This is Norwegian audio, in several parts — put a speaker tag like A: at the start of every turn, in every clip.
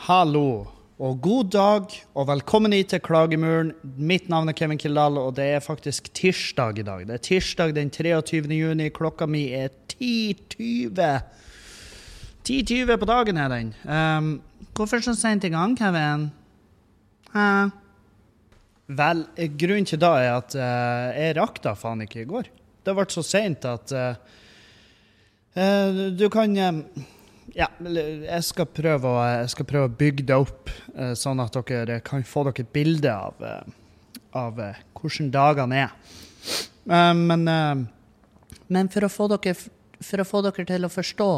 A: Hallo og god dag, og velkommen hit til Klagemuren. Mitt navn er Kevin Kildahl, og det er faktisk tirsdag i dag. Det er tirsdag den 23. juni. Klokka mi er 10.20. 10.20 på dagen er den. Um, hvorfor så sent i gang, Kevin? Hæ? Vel, grunnen til da er at uh, jeg rakk da faen ikke i går. Det ble så seint at uh, uh, Du kan ja, jeg skal, prøve jeg skal prøve å bygge det opp, eh, sånn at dere kan få dere et bilde av, eh, av eh, hvordan dagene er. Men, men for, å dere, for, å få dere, til å forstå,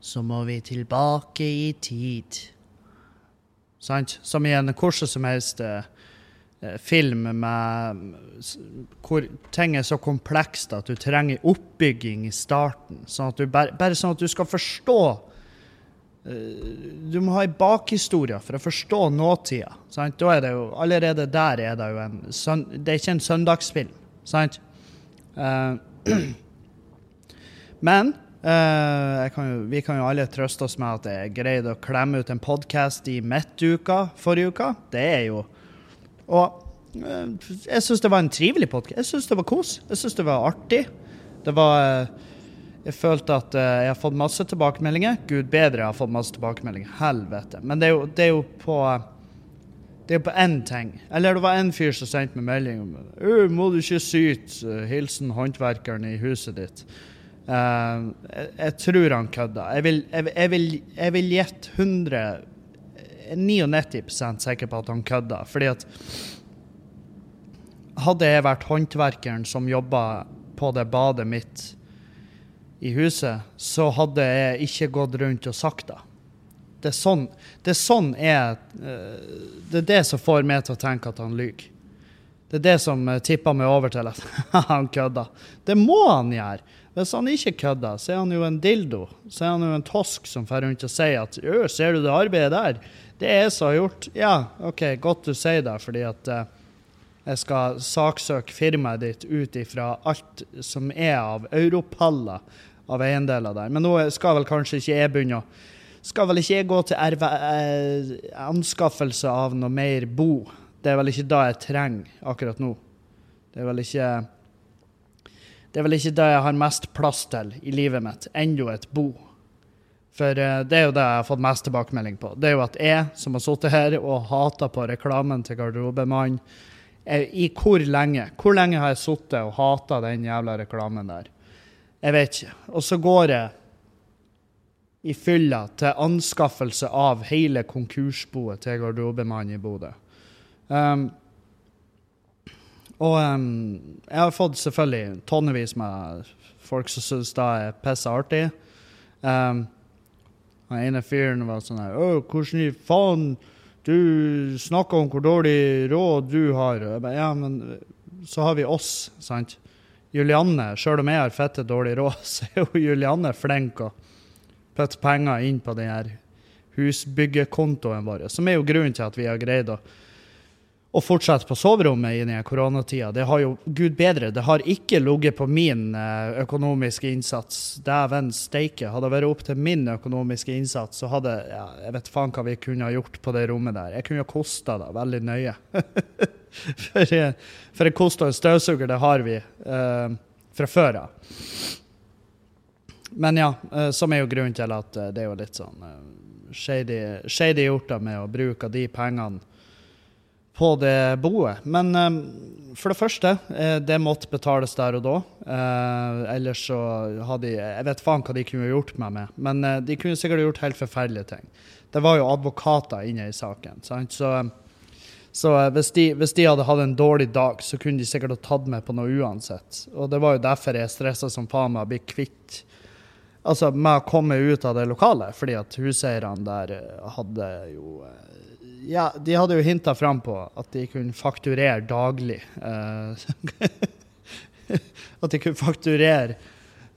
A: så må vi tilbake i tid. Sant? Som i en hvordan som helst film med, hvor ting er så komplekst at du trenger oppbygging i starten. Sånn du, bare, bare sånn at du skal forstå Eh, du må ha ei bakhistorie for å forstå nåtida. Sant? Da er det jo, allerede der er det jo en Det er ikke en søndagsfilm, sant? Uh, men uh, kan jo, vi kan jo alle trøste oss med at jeg greide å klemme ut en podkast i midtuka forrige uke. Det er jo Og uh, jeg syns det var en trivelig podkast. Jeg syns det var kos. Jeg syns det var artig. Det var jeg følte at uh, jeg har fått masse tilbakemeldinger. Gud bedre, jeg har fått masse tilbakemeldinger. Helvete. Men det er jo, det er jo på det er på én ting. Eller det var en fyr som sendte meg melding om må du ikke syte. Hilsen håndverkeren i huset ditt. Uh, jeg, jeg, tror han kødda. Jeg vil, jeg vil gjette 100 99% sikker på at han kødda. Fordi at Hadde jeg vært håndverkeren som jobba på det badet mitt i huset, så hadde jeg ikke gått rundt og sagt det. Det er sånn det er, sånn er, eh, det, er det som får meg til å tenke at han lyver. Det er det som eh, tipper meg over til at han kødder. Det må han gjøre. Hvis han ikke kødder, så er han jo en dildo. Så er han jo en tosk som får rundt og sier at 'Ser du det arbeidet der?' Det er jeg som har gjort. Ja, OK, godt du sier det, fordi at uh, jeg skal saksøke firmaet ditt ut ifra alt som er av europaller av eiendeler der. Men nå skal vel kanskje ikke jeg begynne å Skal vel ikke jeg gå til erve, eh, anskaffelse av noe mer bo? Det er vel ikke det jeg trenger akkurat nå. Det er vel ikke Det er vel ikke det jeg har mest plass til i livet mitt. Enda et bo. For eh, det er jo det jeg har fått mest tilbakemelding på. Det er jo at jeg, som har sittet her og hata på reklamen til Garderobemann i hvor lenge? Hvor lenge har jeg sittet og hata den jævla reklamen der? Jeg vet ikke. Og så går jeg i fylla til anskaffelse av hele konkursboet til garderobemannen i Bodø. Um, og um, jeg har fått selvfølgelig tonnevis med folk som syns det er pisse artig. Um, den ene fyren var sånn her Å, hvordan i faen Du snakker om hvor dårlig råd du har. Ba, ja, men så har vi oss, sant? Julianne, sjøl om jeg har fette dårlig råd, så er jo Julianne flink å putte penger inn på den her husbyggekontoen vår, som er jo grunnen til at vi har greid å, å fortsette på soverommet i denne koronatida. Det har jo, gud bedre, det har ikke ligget på min eh, økonomiske innsats. Dæven steike. Hadde det vært opp til min økonomiske innsats, så hadde ja, jeg vet faen hva vi kunne ha gjort på det rommet der. Jeg kunne ha kosta det veldig nøye. for, for en kost og en støvsuger, det har vi uh, fra før av. Men ja, uh, som er jo grunnen til at uh, det er jo litt sånn shady, shady gjort med å bruke de pengene på det boet. Men um, for det første, det måtte betales der og da. Uh, ellers så hadde de Jeg vet faen hva de kunne gjort meg med, men uh, de kunne sikkert gjort helt forferdelige ting. Det var jo advokater inne i saken. Sant? Så så eh, hvis de, hvis de, hadde hatt en dårlig dag, så kunne de sikkert ha tatt meg på noe uansett. Og det var jo derfor jeg stressa som faen med å bli kvitt Altså med å komme ut av det lokalet, fordi at huseierne der eh, hadde jo eh, Ja, de hadde jo hinta fram på at de kunne fakturere daglig. at de kunne fakturere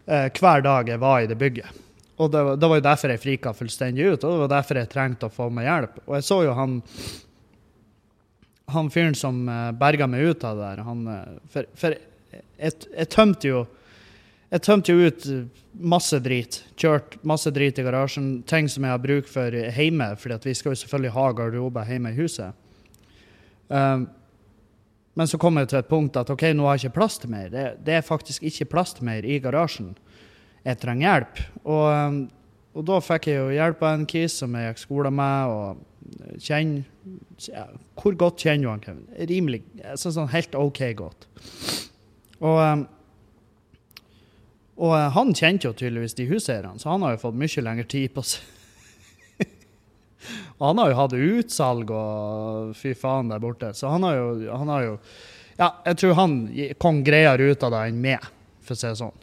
A: hver dag jeg var i det bygget. Og det, det var jo derfor jeg frika fullstendig ut, og det var derfor jeg trengte å få meg hjelp. Og jeg så jo han han fyren som berga meg ut av det der han, For, for jeg, jeg, tømte jo Jeg tømte jo ut masse drit. Kjørt masse drit i garasjen. Ting som jeg har bruk for hjemme, for vi skal jo selvfølgelig ha garderobe hjemme i huset. Um, men så kom jeg til et punkt at OK, nå har jeg ikke plass til mer. Det, det er faktisk ikke plass til mer i garasjen. Jeg trenger hjelp. Og, um, og da fikk jeg jo hjelp av en kis som jeg gikk skole med, og kjenner ja, Hvor godt kjenner du han, Kevin? Rimelig. Sånn, sånn helt OK godt. Og um, og han kjente jo tydeligvis de huseierne, så han har jo fått mye lengre tid på seg. og han har jo hatt utsalg og fy faen der borte, så han har jo, han har jo Ja, jeg tror han kom greiere ut av det enn meg, for å si det sånn.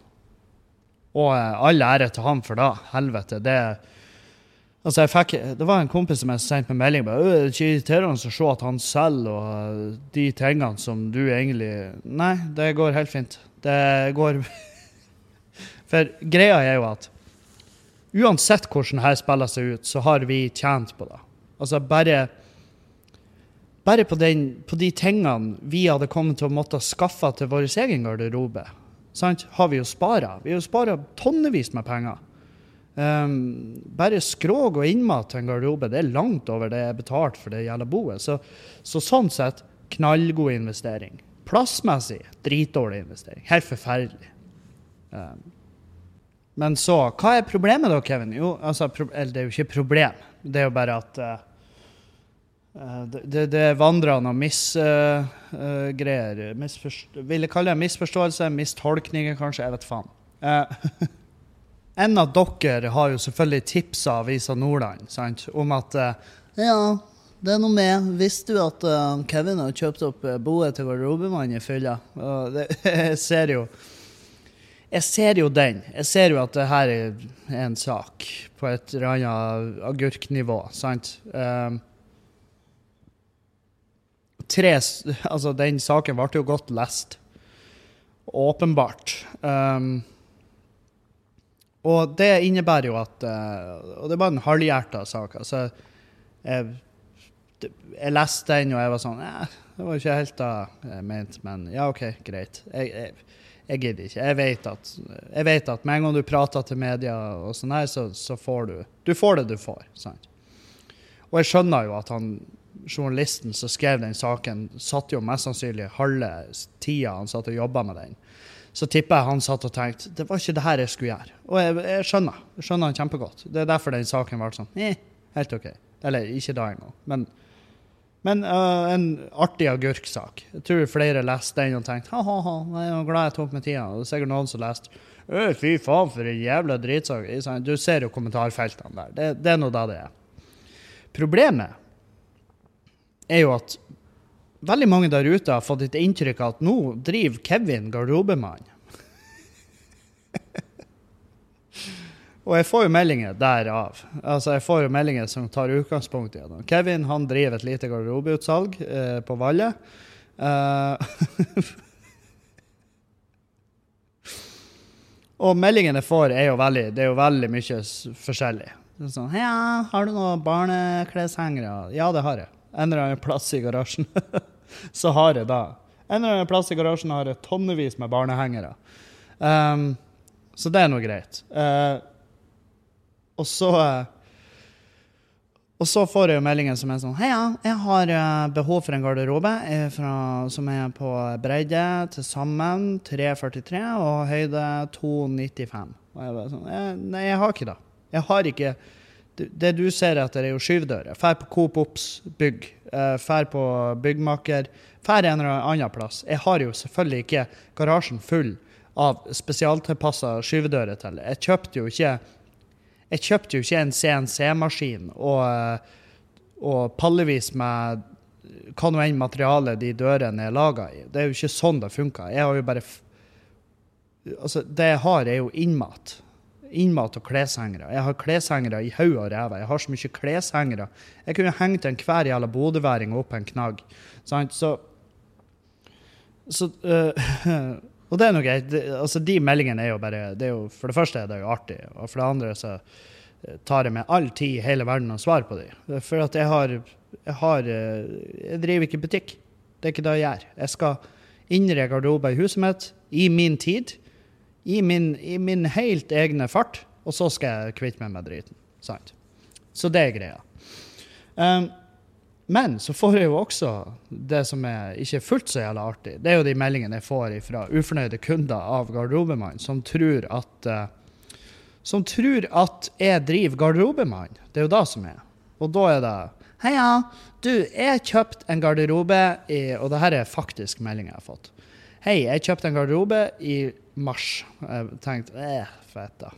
A: Og eh, all ære til han for det. Helvete. Det Altså jeg fikk, Det var en kompis som jeg sendte meg melding med. Det er ikke irriterende å se at han selger og eh, de tingene som du egentlig Nei, det går helt fint. Det går For greia er jo at uansett hvordan her spiller seg ut, så har vi tjent på det. Altså bare bare på, den, på de tingene vi hadde kommet til å måtte skaffe til vår egen garderobe, sant, har vi jo spara. Vi har jo spara tonnevis med penger. Um, bare skrog og innmat til en garderobe, det er langt over det jeg har betalt for det gjelder boet. Så, så, sånn sett, knallgod investering. Plassmessig, dritdårlig investering. Helt forferdelig. Um, men så, hva er problemet da, Kevin? Jo, altså, eller det er jo ikke problem. Det er jo bare at uh, det, det, vandrer noen misgreier. Uh, uh, vil jeg kalle det misforståelse? Mistolkninger, kanskje? Jeg vet faen. Uh, en av dere har jo selvfølgelig tipsa Avisa Nordland sant? om at Ja, det er noe med Visste du at Kevin har kjøpt opp boet til garderobemann i fylla? det ser jo jeg ser jo den. Jeg ser jo at det her er en sak på et eller annet agurknivå, sant? Um, tre, altså den saken ble jo godt lest. Åpenbart. Um, og det innebærer jo at uh, Og det var en halvhjerta sak. Altså, jeg, jeg, leste den, og jeg var sånn eh, Det var ikke helt det jeg mente, men ja, OK, greit. Jeg, jeg, jeg gidder ikke. Jeg vet, at, jeg vet at med en gang du prater til media, og sånn her, så, så, får du Du får det du får. sant? Og jeg skjønner jo at han, journalisten som skrev den saken, satt jo mest sannsynlig halve tida han satt og jobba med den. Så tipper jeg han satt og tenkte det var ikke det her jeg skulle gjøre. Og jeg, jeg skjønner. Jeg skjønner han kjempegodt. Det er derfor den saken ble sånn eh, helt OK. Eller ikke da engang. Men men uh, en artig agurksak. Jeg tror flere leste den og tenkte ha-ha, jeg er glad jeg tok meg tida. Det er sikkert noen som leste fy faen, for en jævla dritsak. Du ser jo kommentarfeltene der. Det, det er nå da det er. Problemet er jo at veldig mange der ute har fått et inntrykk av at nå driver Kevin garderobemann. Og jeg får jo meldinger derav. Altså, jeg får jo meldinger som tar utgangspunkt i det. Kevin han driver et lite garderobeutsalg eh, på Valle. Uh, og meldingene jeg får, er jo veldig, det er jo veldig mye forskjellig. Sånn, ja, 'Har du noen barnekleshengere?' Ja, det har jeg. En eller annen plass i garasjen. så har jeg da. En eller annen plass i garasjen har jeg tonnevis med barnehengere. Um, så det er nå greit. Uh, og så og så får jeg jo meldingen som er sånn Hei, ja, jeg har uh, behov for en garderobe fra, som er på bredde til sammen 3,43 og høyde 2,95. Og jeg bare sånn Nei, jeg har ikke det. Jeg har ikke Det du ser etter, er jo skyvdører. Fær på Coop Ops bygg. Fær på Byggmaker. Fær en eller annen plass. Jeg har jo selvfølgelig ikke garasjen full av spesialtilpassa skyvedører til. Jeg kjøpte jo ikke jeg kjøpte jo ikke en CNC-maskin og, og pallevis med hva nå enn materiale de dørene er laga i. Det er jo ikke sånn det funker. Jeg har jo bare Altså, det jeg har, er jo innmat. Innmat og kleshengere. Jeg har kleshengere i haug og ræva. Jeg har så mye kleshengere. Jeg kunne hengt enhver jævla bodøværing opp en knagg. Sant? Så, så uh, Og det er noe greit. Altså, de meldingene er jo bare det er jo, For det første er det jo artig, og for det andre så eh, tar jeg meg all tid i hele verden å svare på dem. For at jeg har, jeg har eh, Jeg driver ikke butikk. Det er ikke det jeg gjør. Jeg skal innre garderober i huset mitt i min tid. i min, i min helt egne fart, og så skal jeg kvitte meg med driten. Sant? Så det er greia. Um, men så får jeg jo også det som er ikke fullt så jævla artig. Det er jo de meldingene jeg får fra ufornøyde kunder av garderobemann, som tror at uh, som tror at jeg driver garderobemann. Det er jo det som er. Og da er det Heia, du, jeg kjøpte en garderobe i Og det her er faktisk meldinga jeg har fått. Hei, jeg kjøpte en garderobe i mars. Jeg tenkte eh, fett, da.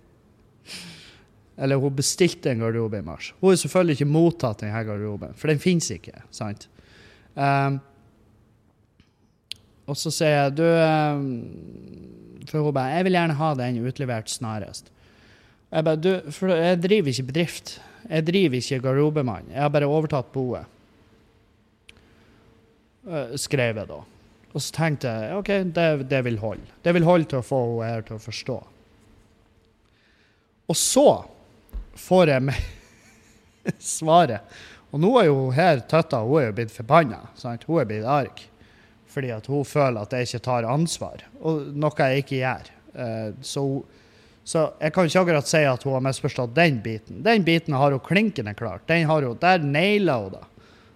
A: Eller hun bestilte en garderobe i mars. Hun har selvfølgelig ikke mottatt denne garderoben, for den fins ikke. sant? Um, og så sier jeg du um, For hun bare 'Jeg vil gjerne ha den utlevert snarest'. Jeg bare, du, for jeg driver ikke bedrift. Jeg driver ikke garderobemann. Jeg har bare overtatt boet. Uh, skrev jeg da. Og så tenkte jeg OK, det, det vil holde. Det vil holde til å få henne her til å forstå. Og så får jeg med svaret. Og nå er jo her tøtta hun er jo blitt forbanna. Hun er blitt arg. Fordi at hun føler at jeg ikke tar ansvar, og noe jeg ikke gjør. Uh, så, så, jeg kan ikke akkurat si at hun har misforstått den biten. Den biten har hun klinkende klart. Den har hun, Der naila hun det.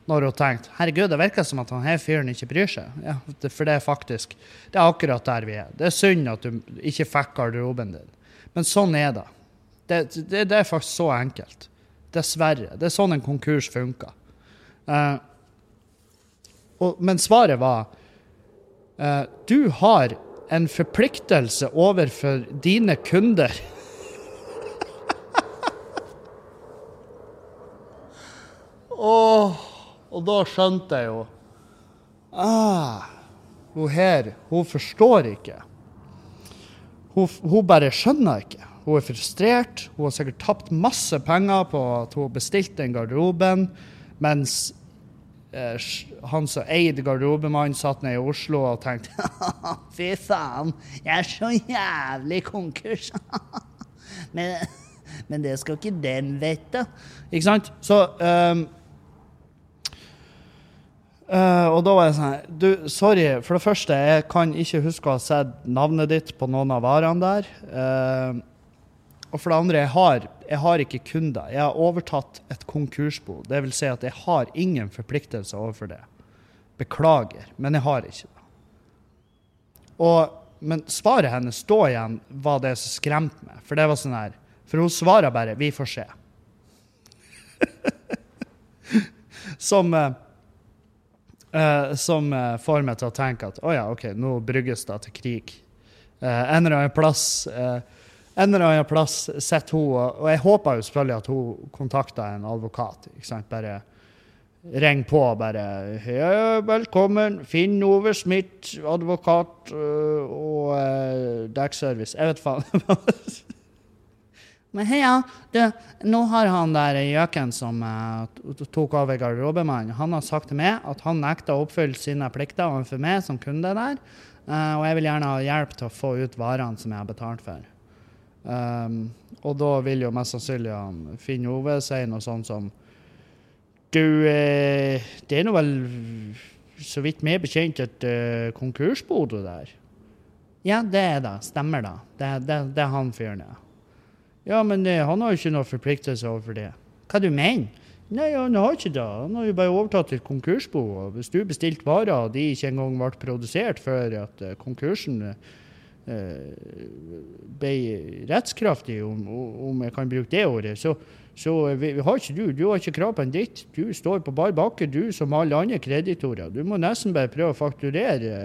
A: Når hun tenkte herregud, det virker som at her fyren ikke bryr seg. Ja, for det er faktisk det er akkurat der vi er. Det er synd at du ikke fikk garderoben din. Men sånn er det. Det, det, det, er faktisk så enkelt. Dessverre. Det er sånn en konkurs funker. Uh, og, men svaret var uh, Du har en forpliktelse overfor dine kunder. oh, og da skjønte jeg jo ah, Hun her, hun forstår ikke. Hun, hun bare skjønner ikke. Hun er frustrert. Hun har sikkert tapt masse penger på at hun bestilte bestilt den garderoben, mens eh, han som eide garderobemannen, satt nede i Oslo og tenkte Fy faen, jeg er så jævlig konkurs. men, men, det skal ikke den vite. Ikke sant? Så um, Uh, og da var jeg sånn Du, sorry. For det første, jeg kan ikke huske å ha sett navnet ditt på noen av varene der. Uh, og for det andre, jeg har, jeg har ikke kunder. Jeg har overtatt et konkursbo. Det vil si at jeg har ingen forpliktelser overfor det. Beklager, men jeg har ikke det. Og, men svaret hennes da igjen var det som skremte meg. For det var sånn her For hun svarer bare 'vi får se'. som uh, uh, som uh, får meg til å tenke at å oh ja, OK, nå brygges det til krig. en eller annen plass en eller annen plass sitter hun, og jeg håper jo selvfølgelig at hun kontakter en advokat. ikke sant, Bare ring på bare ja, 'Velkommen, Finn Ove Smith, advokat øh, og uh, dekkservice.' Jeg vet faen. Men heia, du, nå har han der gjøken som uh, tok over garderobemannen, han har sagt til meg at han nekter å oppfylle sine plikter overfor meg som kunde der, uh, og jeg vil gjerne ha hjelp til å få ut varene som jeg har betalt for. Um, og da vil jo mest sannsynlig han Finn Ove si noe sånt som Du, eh, det er nå vel så vidt vi er bekjent et uh, konkursbo der? Ja, det er det. Stemmer det. Det, det, det er han fyren, ja. Ja, men eh, han har jo ikke noe forpliktelse overfor det. Hva du mener Nei, han har ikke det. Han har jo bare overtatt et konkursbo. og Hvis du bestilte varer og de ikke engang ble produsert før at uh, konkursen uh, ble rettskraftig, om, om, jeg kan bruke det ordet, så, så vi, vi har ikke du, du har ikke krav på en dritt. Du står på bar bakke, du som alle andre kreditorer. Du må nesten bare prøve å fakturere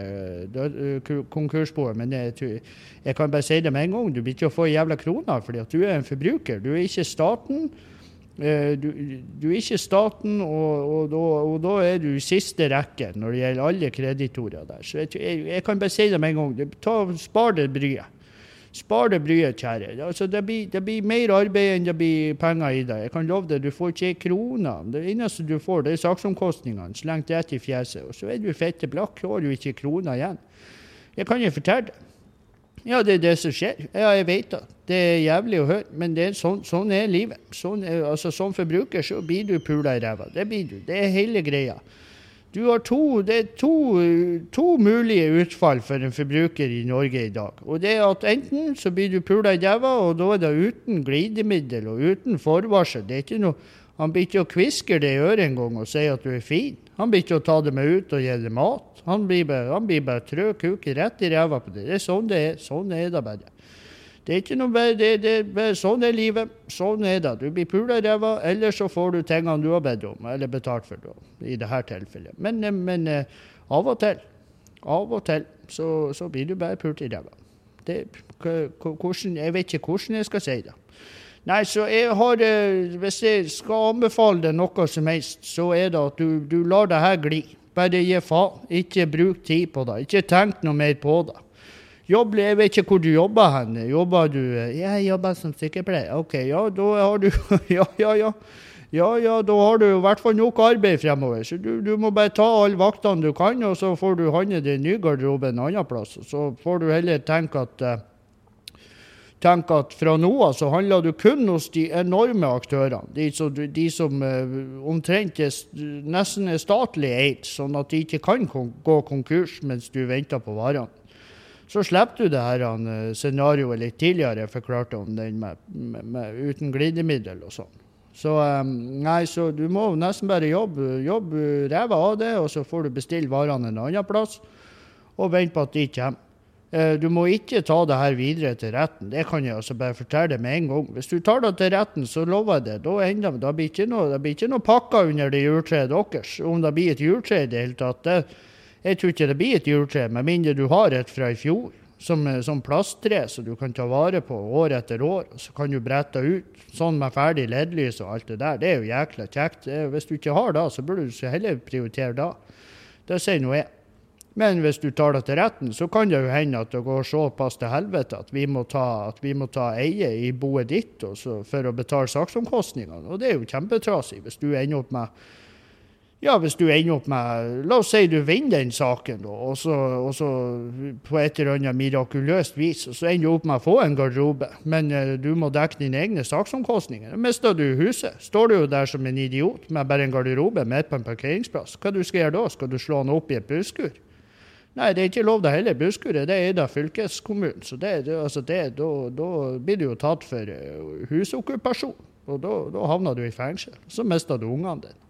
A: uh, konkursboet. Men jeg, jeg, kan bare si det med en gang, du blir ikke å få jævla kroner fordi at du er en forbruker. Du er ikke staten. Eh, du, du, er ikke staten, og, og, da, og, da, er du i siste rekke når det gjelder alle kreditorer der. Så jeg, jeg, jeg kan bare si det med en gang. Ta, spar det bryet. Spar det bryet, kjære. Altså, det, blir, det, blir, mer arbeid enn det blir penger i det. Jeg kan love deg, du får ikke ei krone. Det eneste du får, det er saksomkostningene. Slengt rett i fjeset. Og så er du fette blakk, har du ikke kroner igjen. Jeg kan jo fortelle det. Ja, det er det som skjer. Ja, jeg vet det. Det er jævlig å høre, men er sånn, sånn, er livet. Sånn er, altså, som forbruker så blir du pula i ræva. Det blir du. Det er hele greia. Du har to, det er to, to, mulige utfall for en forbruker i Norge i dag. Og det er at Enten så blir du pula i ræva, og da er det uten glidemiddel og uten forvarsel. Det er ikke noe, han blir ikke å kviske det i øret engang og si at du er fin. Han blir ikke å ta det med ut og gi det mat. Han blir bare, han blir bare trø kuken rett i ræva på det. Det er sånn det er. Sånn er det bare. Det er ikke noe det, det, det, Sånn er livet. Sånn er det. Du blir pula i ræva, eller så får du tingene du har bedt om, eller betalt for, da, i dette tilfellet. Men, eh, men eh, av og til, av og til, så, så blir du bare pult i ræva. Jeg vet ikke hvordan jeg skal si det. Nei, så jeg har eh, Hvis jeg skal anbefale deg noe som helst, så er det at du, du lar det her gli. Bare gi faen. Ikke bruk tid på det. Ikke tenk noe mer på det. Jobb, jeg vet ikke hvor du jobber hen. Jobber du Jeg jobber som sykepleier. OK, ja, da har du Ja, ja, ja. Ja, ja, da har du i hvert fall nok arbeid fremover. Så du, du må bare ta alle vaktene du kan, og så får du handle din ny garderobe en annen plass. Så får du heller tenke at uh, at fra nå av så handler du kun hos de enorme aktørene. De, som, de som uh, omtrent er, nesten er statlig eid, sånn at de ikke kan gå konkurs mens du venter på varene. Så slipper du det her uh, scenarioet litt tidligere jeg forklarte om den med, med, med uten glidemiddel og sånn. Så um, nei, så du må nesten bare jobbe, jobbe ræva av det, og så får du bestille varene en annen plass og vente på at de kommer. Uh, du må ikke ta det her videre til retten. Det kan jeg altså bare fortelle med en gang. Hvis du tar det til retten, så lover jeg det. Da, enda, da blir ikke noe, det blir ikke noe pakker under det juletreet deres. Om det blir et juletre i det hele tatt. det jeg tror ikke det blir et juletre, med mindre du har et fra i fjor. Som, som plasttre som du kan ta vare på år etter år. og Så kan du brette ut sånn med ferdig LED-lys og alt det der. Det er jo jækla kjekt. Hvis du ikke har det, så burde du heller prioritere det. Det sier nå jeg. Men hvis du tar det til retten, så kan det jo hende at det går såpass til helvete at vi må ta, vi må ta eie i boet ditt for å betale saksomkostningene. Og det er jo kjempetrasig hvis du ender opp med ja, hvis du ender opp med La oss si du vinner den saken, da, og så, og så på et eller annet mirakuløst vis, så ender du opp med å få en garderobe, men uh, du må dekke dine egne saksomkostninger. Da mister du huset. Står du jo der som en idiot med bare en garderobe midt på en parkeringsplass. Hva du skal gjøre da? Skal du slå den opp i et busskur? Nei, det er ikke lov det heller. Busskuret det er eid av fylkeskommunen. Så det, det, altså det, da, da, blir du jo tatt for uh, husokkupasjon. Og da, da havner du i fengsel. Så mister du ungene dine.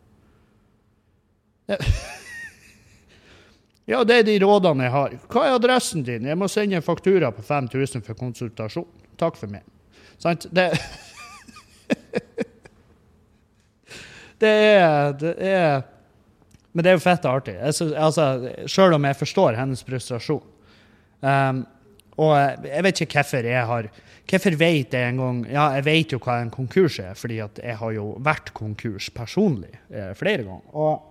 A: Ja, det er de rådene jeg har. Hva er adressen din? Jeg må sende en faktura på 5000 for konsultasjon. Takk for meg. Sant? Det Det er, det er Men det er jo fett artig. Altså, Sjøl om jeg forstår hennes frustrasjon. Um, og jeg vet ikke hvorfor jeg har Hvorfor vet jeg en gang Ja, jeg vet jo hva en konkurs er, fordi jeg har jo vært konkurs personlig eh, flere ganger. Og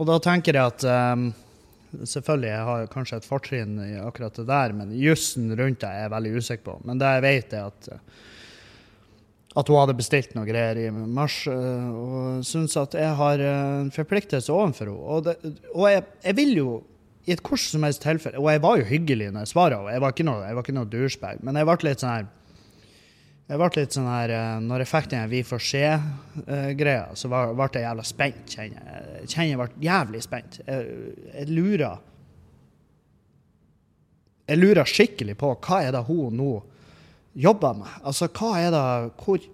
A: Og da tenker jeg at um, Selvfølgelig jeg har kanskje et fortrinn i akkurat det der, men jussen rundt det er jeg veldig usikker på. Men det jeg vet, er at, at hun hadde bestilt noe greier i mars, eh, og syns at jeg har en forpliktelse overfor henne. Og, det, og jeg, jeg, vil jo i et hvordan som helst tilfelle Og jeg var jo hyggelig når jeg svarte, jeg var ikke noe, jeg noe douchebag, men jeg ble litt sånn her jeg ble litt sånn her, eh, Når jeg fikk den Vi får se-greia, så ble jeg jævla spent. kjenner Jeg kjenner jeg ble jævlig spent. Jeg, jeg lurer Jeg lurer skikkelig på hva er det hun nå jobber med. Altså, hva er det Hvor,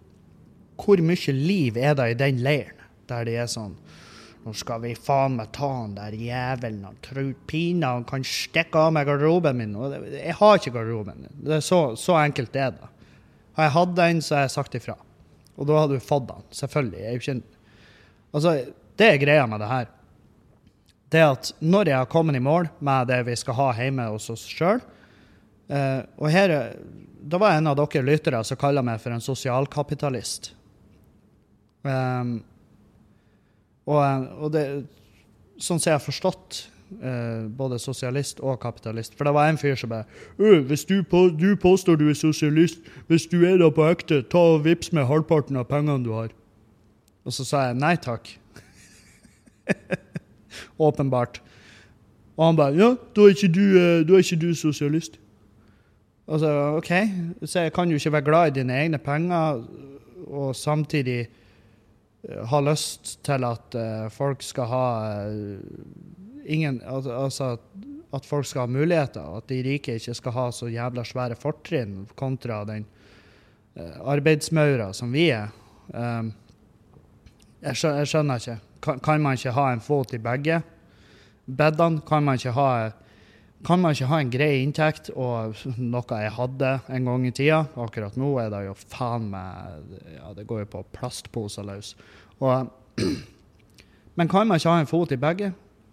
A: hvor mye liv er det i den leiren der de er sånn nå skal vi faen meg ta han der jævelen. Han tror pinadø han kan stikke av meg garderoben min. Jeg har ikke garderoben. min. Det er så, så enkelt det er det. Har jeg hatt den, så har jeg sagt ifra. Og da hadde du fått den. Selvfølgelig. Jeg er ikke, altså, det er greia med det her. Det at når jeg har kommet i mål med det vi skal ha hjemme hos oss sjøl eh, Og her Da var en av dere lyttere som kalla meg for en sosialkapitalist. Um, og, og det, sånn som jeg har forstått eh, både sosialist og kapitalist. For det var en fyr som bare hvis du, på, du, påstår du er sosialist, hvis du er da på ekte, ta og vips med halvparten av pengene du har. Og så sa jeg nei takk. Åpenbart. Og han bare ja, da er ikke du, eh, da er ikke du sosialist. Altså, OK, så jeg kan jo ikke være glad i dine egne penger og samtidig ha har lyst til at eh, folk skal ha eh, ingen Altså at, at folk skal ha muligheter, at de rike ikke skal ha så jævla svære fortrinn kontra den uh, arbeidsmaura som vi er. Um, jeg, skjønner, jeg skjønner ikke. Kan, kan man ikke ha en fot i begge bedene? Kan man ikke ha kan man ikke ha en grei inntekt og noe jeg hadde en gang i tida? Akkurat nå er det jo faen meg Ja, det går jo på plastposer løs. Og, men kan man ikke ha en fot i begge?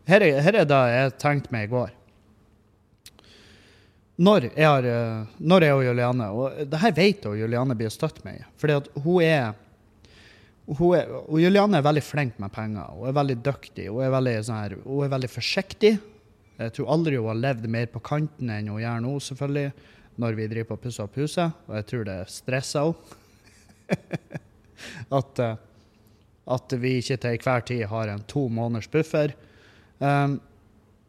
A: Her er, her er det jeg tenkte meg i går. Når jeg, har, eh, når jeg og Juliane Og det her vet jeg Juliane blir støtt meg i. Fordi at hun er hun er, og Juliane er veldig flink med penger. Hun er veldig dyktig. Hun er veldig, sånn her, hun er veldig forsiktig. Jeg tror aldri hun har levd mer på kanten enn hun gjør nå, selvfølgelig, når vi driver på pusser opp huset. Og jeg tror det stresser henne. at, eh, at vi ikke til enhver tid har en to måneders buffer. Um,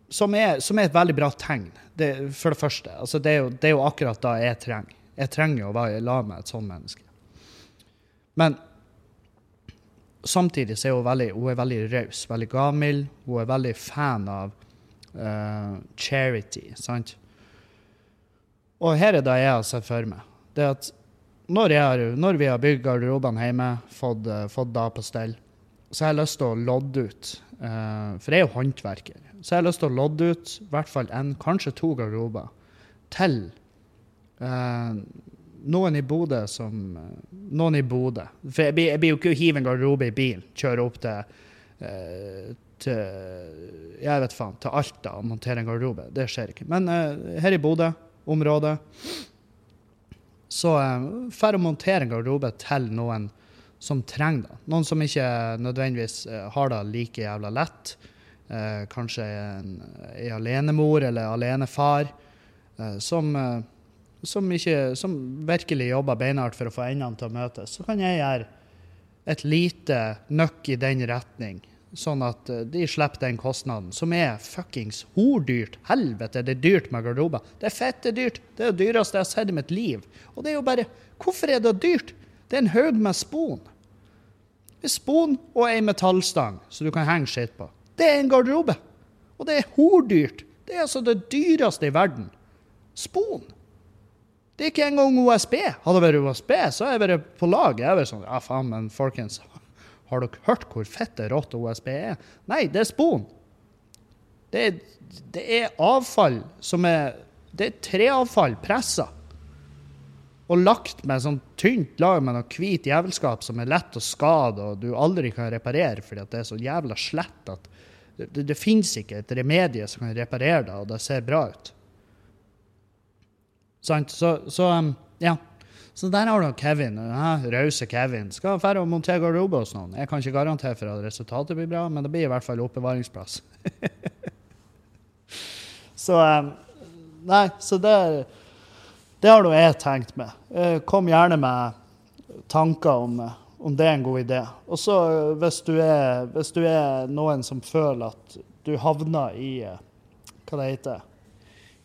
A: som, er, som er et veldig bra tegn, det, for det første. Altså, det, er jo, det er jo akkurat da jeg trenger. Jeg trenger å være i med et sånt menneske. Men samtidig så er hun veldig, hun veldig raus, veldig gavmild. Hun er veldig fan av uh, charity, sant? Og her er det jeg har sett for meg. Det at når, har, når vi har bygd garderobene hjemme, fått, uh, fått da på stell, så har jeg lyst til å lodde ut. Eh, for jeg er jo håndverker. Så jeg har lyst til å lodde ut i hvert fall én, kanskje to garderober til eh, noen i Bodø som eh, Noen i Bodø. For jeg jeg blir jo ikke å hive en garderobe i bilen, kjøre opp til, eh, til Jeg vet faen, til Alta og montere en garderobe. Det skjer ikke. Men eh, her i Bodø, området, så uh, får å montere en garderobe til noen som trenger det. Noen som ikke nødvendigvis eh, har det like jævla lett. Eh, kanskje en, en alenemor eller alenefar eh, som eh, som, ikke, som virkelig jobber beinhardt for å få endene til å møtes, så kan jeg gjøre et lite nøkk i den retning, sånn at eh, de slipper den kostnaden, som er fuckings hordyrt. Helvete, det er dyrt med garderober. Det er fette dyrt. Det er det dyreste jeg har sett i mitt liv. Og det er jo bare Hvorfor er det dyrt? Det er en haug med spon. En spon og ei metallstang så du kan henge skitt på. Det er en garderobe. Og det er hordyrt. Det er altså det dyreste i verden. Spon. Det er ikke engang OSB. Hadde det vært OSB, så hadde jeg vært på lag. Jeg er vært sånn, ja faen, men folkens, har dere hørt hvor fette rått OSB er? Nei, det er spon. Det er, det er avfall som er Det er treavfall pressa. Og lagt med sånn tynt lag med noe hvit jævelskap som er lett å skade, og du aldri kan reparere fordi det er så jævla slett at det, det, det fins ikke et remedie som kan reparere det, og det ser bra ut. Sant? Så, så um, ja. Så der har du Kevin. Rause Kevin. Skal dra og montere garderobe hos noen. Jeg kan ikke garantere for at resultatet blir bra, men det blir i hvert fall oppbevaringsplass. så um, Nei, så det, det har nå jeg tenkt med. Eh, Kom gjerne med tanker om, om det er en god idé. Og så eh, hvis hvis du er noen som føler at du havner i eh, Hva det heter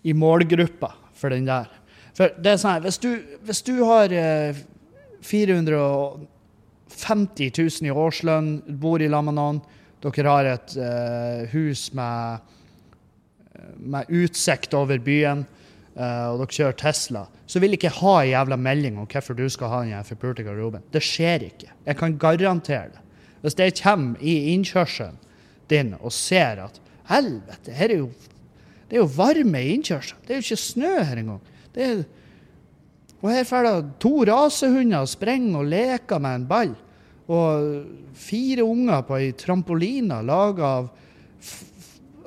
A: I målgruppa for den der. For det er sånn hvis du, hvis du har eh, 450 000 i årslønn, bor i lag dere har et eh, hus med, med utsikt over byen, eh, og dere kjører Tesla, så vil jeg ikke ha en jævla melding om hvorfor du skal ha den forpulte garderoben. Det skjer ikke. Jeg kan garantere det. Hvis jeg kommer i innkjørselen din og ser at helvete, her er jo det er jo varme i innkjørselen. Det er jo ikke snø her engang. Det er, og her får det to rasehunder og sprenger og leker med en ball. Og fire unger på ei trampoline laga av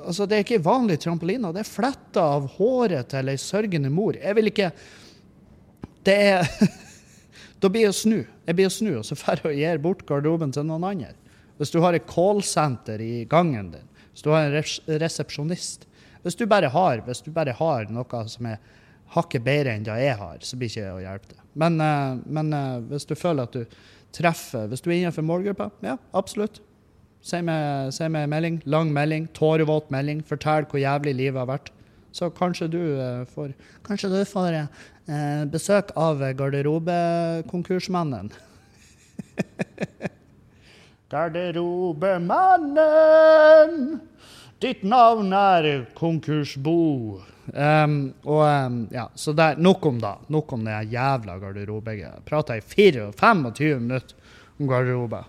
A: Altså, det er ikke vanlig trampoline, det er fletta av håret til ei sørgende mor. Jeg vil ikke Det er Da blir jeg å snu. Jeg blir å snu, og så får jeg gi bort garderoben til noen andre. Hvis du har et callsenter i gangen din, hvis du har en res resepsjonist Hvis du bare har, du bare har noe som er hakket bedre enn det jeg har, så blir ikke jeg å hjelpe deg. Men, eh, men eh, hvis du føler at du treffer Hvis du er innenfor målgruppa, ja, absolutt. Si meg en melding. Lang melding. Tårevåt melding. Fortell hvor jævlig livet har vært. Så kanskje du eh, får Kanskje du får eh, besøk av garderobekonkursmannen. Garderobemannen, ditt navn er konkursbo. Um, og um, ja, så der, Nok om da. Nok om det jævla garderobegreiet. Prata i 24 minutter om garderobe.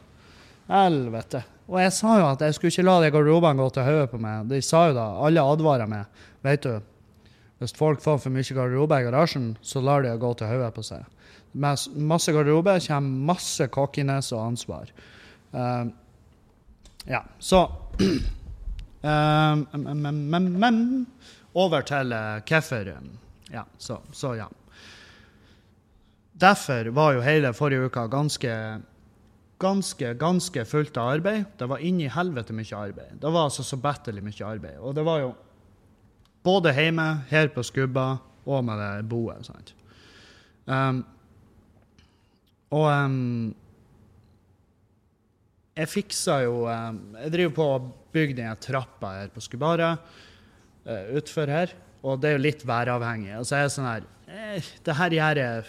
A: Helvete. Og jeg sa jo at jeg skulle ikke la de garderobene gå til hodet på meg. De sa jo da, alle advarer meg. Vet du, hvis folk får for mye garderobe i garasjen, så lar de det gå til hodet på seg. Med masse garderobe kommer masse cockiness og ansvar. Uh, ja, så um, um, um, Over til uh. Ja, så, så, ja. Derfor var jo hele forrige uka ganske ganske, ganske fullt av arbeid. Det var inni helvete mye arbeid. Det var altså så batterlig mye arbeid. Og det var jo både hjemme, her på Skubba og med det boet. sant? Um, og um, jeg fiksa jo um, Jeg driver på å bygge den trappa her på Skubbaret uh, utfor her. Og det er jo litt væravhengig. Og så er jeg sånn her eh, Det her gjør jeg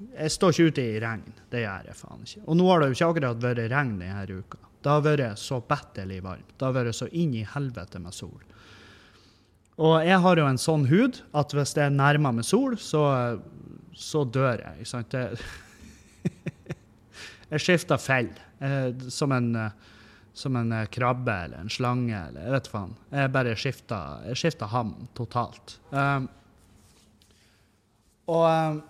A: Jeg står ikke ute i regn. Det gjør jeg faen ikke. Og nå har det jo ikke akkurat vært regn denne uka. Det har vært så batterlig varmt. Det har vært så inn i helvete med sol. Og jeg har jo en sånn hud at hvis det er nærmer med sol, så, så dør jeg. Ikke sant? Jeg, jeg skifter fell. Eh, som en, eh, som en eh, krabbe eller en slange eller jeg vet faen. Jeg bare skifter, skifter ham totalt. Um, og um,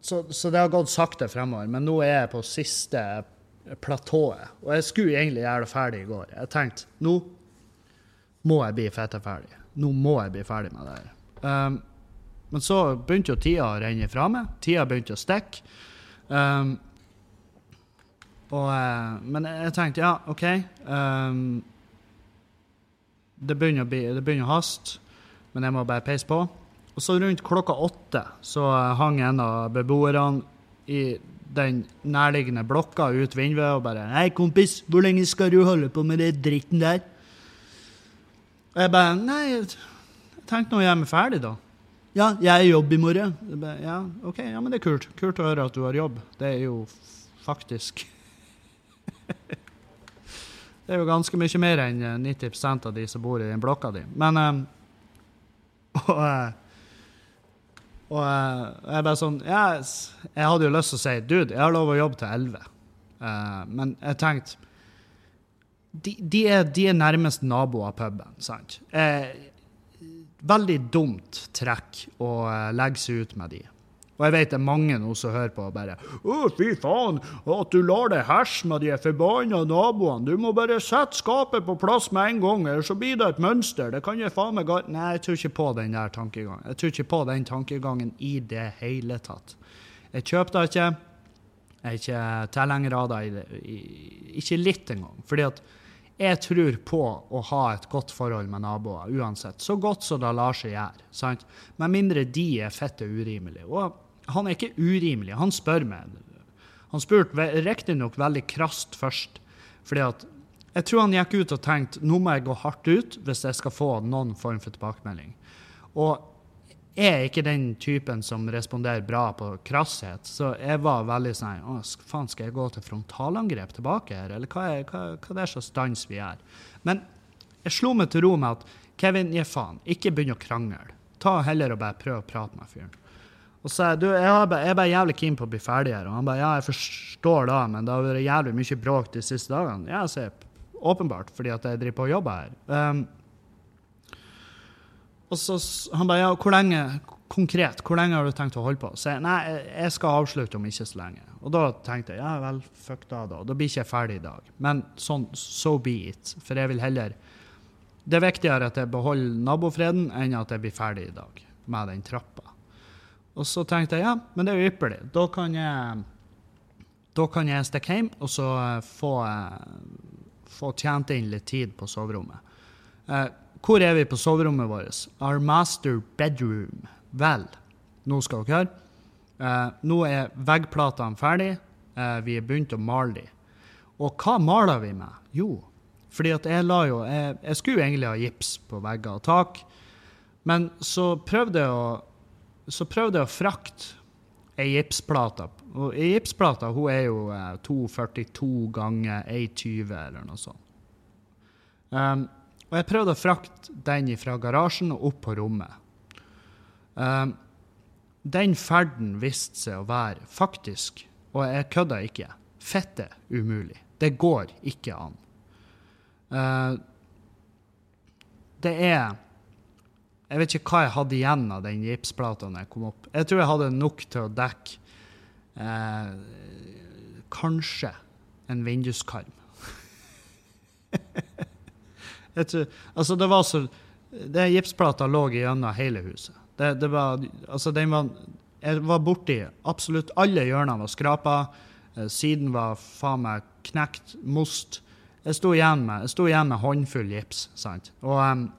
A: så, så, det har gått sakte fremover, men nå er jeg på siste platået. Og jeg skulle egentlig gjøre det ferdig i går. Jeg tenkte nå må jeg bli fette ferdig. Nå må jeg bli ferdig med det her. Um, men så begynte jo tida å renne fra meg. Tida begynte å stikke. Um, og, uh, men jeg tenkte ja, OK. Um, det begynner bli, det begynner å haste, men jeg må bare peise på. Og så rundt klokka åtte så hang en av beboerne i den nærliggende blokka ut vinduet og bare 'Hei, kompis, hvor lenge skal du holde på med den dritten der?' Og jeg bare 'Nei, jeg tenkte nå gjøre meg ferdig, da'. Ja, jeg er i jobb i morgen. Bare, ja, OK, ja, men det er kult. Kult å høre at du har jobb. Det er jo faktisk Det er jo ganske mye mer enn 90 eh, av de som bor i den blokka di. Men um, og, uh, og uh, jeg bare sånn yes. Jeg hadde jo lyst til å si Dude, jeg har lov å jobbe til 11. Uh, men jeg tenkte de, de, er, de, er, nærmest nabo av puben, sant? Eh, veldig dumt trekk å eh, legge seg ut med de. Og jeg vet det er mange nå som hører på og bare Å, fy faen, at du lar deg herse med de forbanna naboene. Du må bare sette skapet på plass med en gang, eller så blir det et mønster. Det kan jeg faen meg galt Nei, jeg tror ikke på den der tankegangen. Jeg tror ikke på den tankegangen i det hele tatt. Jeg kjøper det ikke. Jeg er ikke tilhenger av det, ikke litt engang. Fordi at jeg tror på å ha et godt forhold med naboer uansett. Så godt som det lar seg gjøre. sant? Med mindre de er fette urimelige. Og han er ikke urimelig. Han spør meg. Han spurte riktignok veldig krast først. fordi at jeg tror han gikk ut og tenkte nå må jeg gå hardt ut hvis jeg skal få noen form for tilbakemelding. Og jeg er ikke den typen som responderer bra på krasshet, så jeg var veldig sånn Å, faen, skal jeg gå til frontalangrep tilbake her, eller hva er, hva, hva er det slags dans vi gjør? Men jeg slo meg til ro med at Kevin, gi faen, ikke begynn å krangle. Ta heller og bare prøv å prate med fyren. Og så du, jeg, bare, jeg er bare jævlig keen på å bli ferdig her. Og han bare ja, jeg forstår da, men det har vært jævlig mye bråk de siste dagene. Ja, så åpenbart, fordi at jeg driver på og jobber her. Um, og så han bare ja, hvor lenge, konkret, hvor lenge har du tenkt å holde på? Så jeg, nei, jeg skal avslutte om ikke så lenge. Og da tenkte jeg ja vel, fuck da, da. Da blir ikke jeg ferdig i dag. Men sånn, so be it. For jeg vil heller Det er viktigere at jeg beholder nabofreden enn at jeg blir ferdig i dag med den trappa. Og så tenkte jeg ja, men det er jo ypperlig. Da kan jeg da kan jeg stikke hjem og så få, få tjent inn litt tid på soverommet. Eh, hvor er vi på soverommet vårt? Our master bedroom. Vel, nå skal dere høre. Eh, nå er veggplatene ferdige. Eh, vi er begynt å male de. Og hva maler vi med? Jo, fordi at jeg la jo Jeg, jeg skulle egentlig ha gips på vegger og tak, men så prøvde jeg å, så prøvde jeg å frakte ei gipsplate. Og ei gipsplate hun er jo eh, 242 ganger 1,20 eller noe sånt. Um, og jeg prøvde å frakte den fra garasjen og opp på rommet. Um, den ferden viste seg å være faktisk, og jeg kødder ikke, fette umulig. Det går ikke an. Uh, det er Jeg vet ikke hva jeg hadde igjen av den gipsplata når jeg kom opp. Jeg tror jeg hadde nok til å dekke eh, kanskje en vinduskarm. altså, det var så Det gipsplata lå gjennom hele huset. Det, det var, altså, den var Jeg var borti absolutt alle hjørnene var skrapa. Eh, siden var faen meg knekt. Most. Jeg sto igjen med, jeg håndfull gips. sant? Og, um,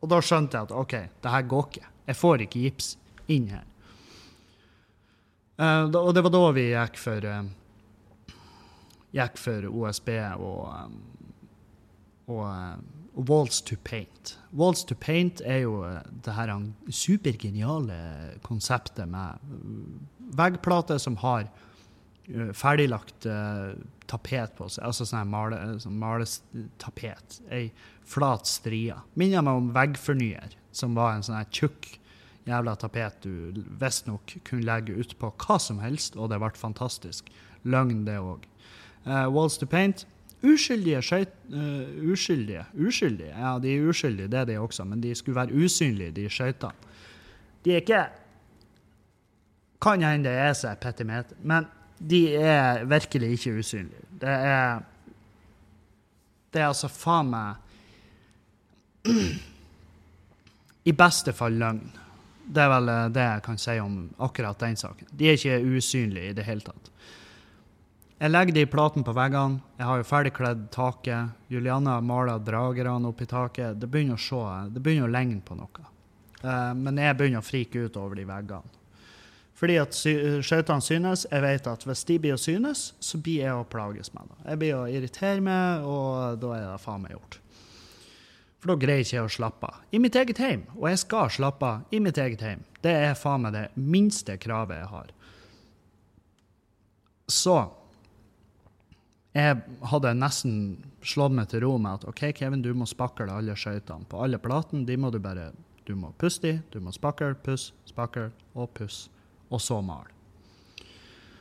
A: og da skjønte jeg at OK, det her går ikke. Jeg får ikke gips inn her. Uh, og det var da vi gikk for uh, gikk for OSB og, um, og, uh, Walls to Paint. Walls to Paint er jo det her supergeniale konseptet med veggplater som har ferdiglagt tapet på seg, altså sånn male, sånn maletapet. Ei flat strie. Minner meg om veggfornyer, som var en sånn tjukk jævla tapet du visstnok kunne legge utpå hva som helst, og det ble fantastisk. Løgn, det òg. Uh, Walls to Paint. Uskyldige skøyt... Uh, uskyldige. Uskyldige? Ja, de er uskyldige, det er de også, men de skulle være usynlige, de skøytene. De er ikke Kan hende det er seg petimeter, men de er virkelig ikke usynlige. Det er Det er altså faen meg I beste fall løgn. Det er vel eh, det jeg kan si om akkurat den saken. De er ikke usynlige i det hele tatt. Jeg legger de platene på veggene. Jeg har jo ferdigkledd taket. Juliana maler dragerne oppi taket. Det begynner å se, det begynner å ligne på noe. Uh, men jeg begynner å frike ut over de veggene. Fordi at skøytene synes. Jeg vet at hvis de blir å synes, så blir jeg å plages med det. Jeg blir å irritere meg, og da er det faen meg gjort. For da greier ikke jeg å slappe av. I mitt eget hjem. Og jeg skal slappe av i mitt eget hjem. Det er faen meg det minste kravet jeg har. Så jeg hadde nesten slått meg til ro med at OK, Kevin, du må spakle alle skøytene. På alle platene de må du bare Du må puste de, du må spakle, puss, spakle og pusse. Og så male.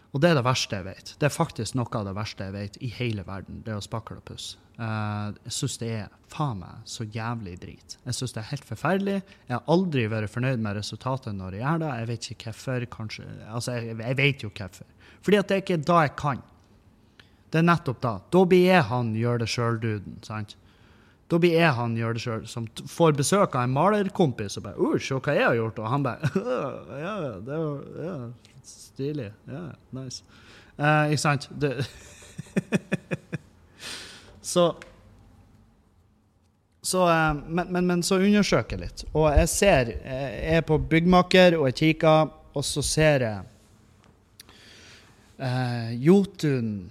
A: Og det er det verste jeg vet. Det er faktisk noe av det verste jeg vet i hele verden. Det å spakle og pusse. Uh, jeg syns det er faen meg så jævlig drit. Jeg syns det er helt forferdelig. Jeg har aldri vært fornøyd med resultatet når jeg gjør det. Jeg vet ikke hvorfor. Kanskje, altså, jeg, vet jo hvorfor. Fordi at det er ikke da jeg kan. Det er nettopp da. Da blir jeg han gjør det sjøl-duden. sant? Da blir jeg han gjør det sjøl, som får besøk av en malerkompis og bare 'Å, se hva jeg har gjort.' Og han bare 'Ja, det var ja, stilig. Ja, nice.' Uh, ikke sant? Det så så, uh, men, men, men, så undersøker jeg litt. Og jeg ser Jeg er på byggmaker, og jeg kikker, og så ser jeg uh, Jotun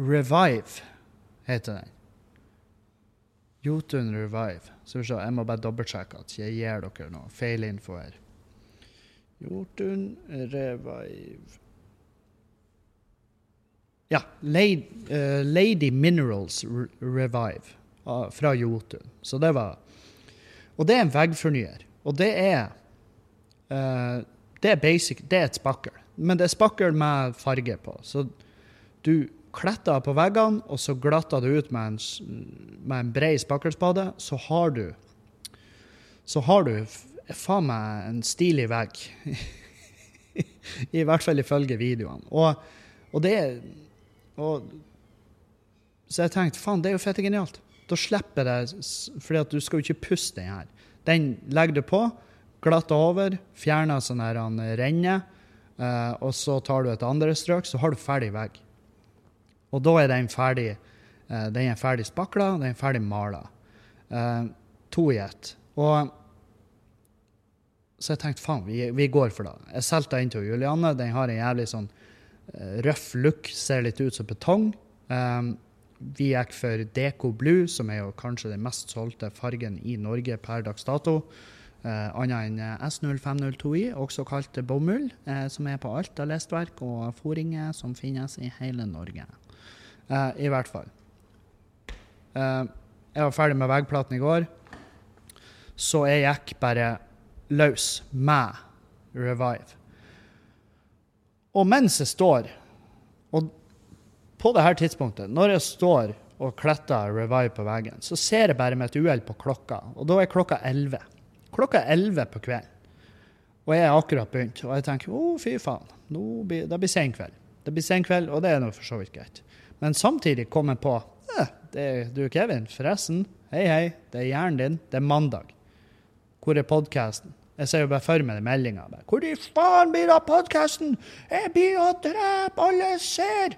A: Revive heter den. Jotun Revive. Så jeg må bare dobbeltsjekke at jeg gir dere noe feilinfo her. Jotun Revive Ja. Lady, uh, Lady Minerals Revive uh, fra Jotun. Så det var Og det er en veggfornyer. Og det er uh, Det er basic, det er et spakkel. Men det er spakkel med farge på. Så du kletter på veggene, og så glatter du ut med en, med en bred spakkelspade, så har du Så har du faen meg en stilig vegg. I hvert fall ifølge videoene. Og, og det og, Så jeg tenkte faen, det er jo fette genialt. Da slipper det, fordi at du skal jo ikke puste den her. Den legger du på, glatter over, fjerner sånn her renne, uh, og så tar du et andre strøk, så har du ferdig vegg. Og da er den ferdig uh, den er ferdig spakla, den er ferdig mala. Uh, to i ett. Og så jeg tenkte faen, vi, vi, går for det. Jeg solgte den til Julianne. Den har en jævlig sånn uh, røff look, ser litt ut som betong. Um, vi gikk for Deco Blue, som er jo kanskje den mest solgte fargen i Norge per dags dato. Uh, Annet enn S0502i, også kalt bomull, uh, som er på alt av lestverk og fòringer som finnes i hele Norge. Uh, I hvert fall. jeg var ferdig med veggplaten i går, så jeg gikk bare løs med Revive. Og mens jeg står, og på det her tidspunktet, når jeg står og kletter Revive på veggen, så ser jeg bare med et uhell på klokka, og da er klokka 11. Klokka er 11 på kvelden. Og jeg er akkurat begynt. Og jeg tenker å, fy faen, blir, det blir sen kveld. Det blir sen kveld, og det er nå for så vidt greit. Men samtidig kom jeg på eh, det er du, Kevin, forresten. Hei, hei. Det er hjernen din. Det er mandag. Hvor er podkasten? Jeg ser jo bare for meg den meldinga. Hvor i faen blir det av podkasten? Jeg blir å drepe alle ser!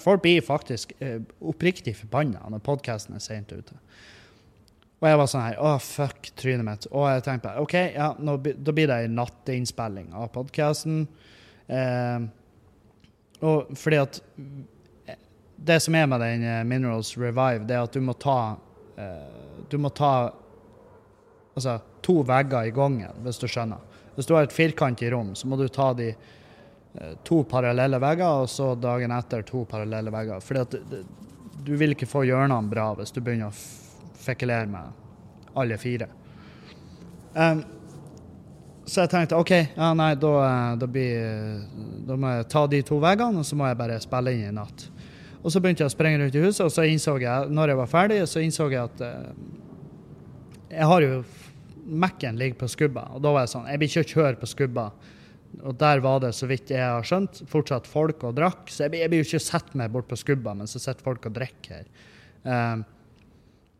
A: Folk blir faktisk eh, oppriktig forbanna når podkasten er seint ute. Og jeg var sånn her Å, fuck trynet mitt. Og jeg tenkte OK, ja, nå, da blir det ei natteinnspilling av podkasten. Eh, og fordi at Det som er med den eh, Minerals Revive, det er at du må ta eh, Du må ta altså, to vegger i gangen, hvis du skjønner. Hvis du har et firkantig rom, så må du ta de eh, to parallelle vegger, og så dagen etter to parallelle vegger. Fordi at du vil ikke få hjørnene bra hvis du begynner å fekulere med alle fire. Um, så jeg tenkte OK, ja, nei, da, da, blir, da, må jeg ta de to veggene, og så må jeg bare spille inn i natt. Og så begynte jeg å sprenge rundt i huset, og så innså jeg, når jeg var ferdig, så innså jeg at uh, jeg har jo Mac-en ligger på skubba, og da var jeg sånn Jeg blir ikke kjøre på skubba. Og der var det, så vidt jeg har skjønt, fortsatt folk og drakk. Så jeg, jeg blir jo ikke sett meg bort på skubba, men så sitter folk og drikker her. Um,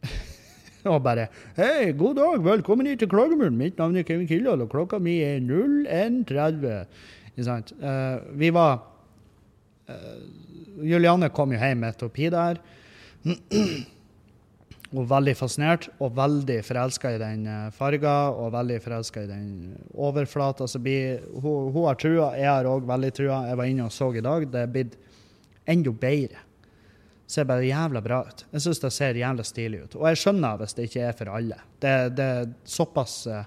A: og bare Hei, god dag, velkommen hit til Klagemuren. Mitt navn er Kevin Kildahl, og klokka mi er 01.30. Ikke sant? Uh, vi var uh, Julianne kom jo hjem midt oppi der. og veldig fascinert og veldig forelska i den uh, farga og veldig forelska i den overflata. Altså, hun, hun, har trua, jeg har òg veldig trua. Jeg var inne og så i dag. Det er blitt enda bedre ser bare jævla bra ut. Jeg syns det ser jævla stilig ut. Og jeg skjønner hvis det ikke er for alle. Det, det er såpass, uh,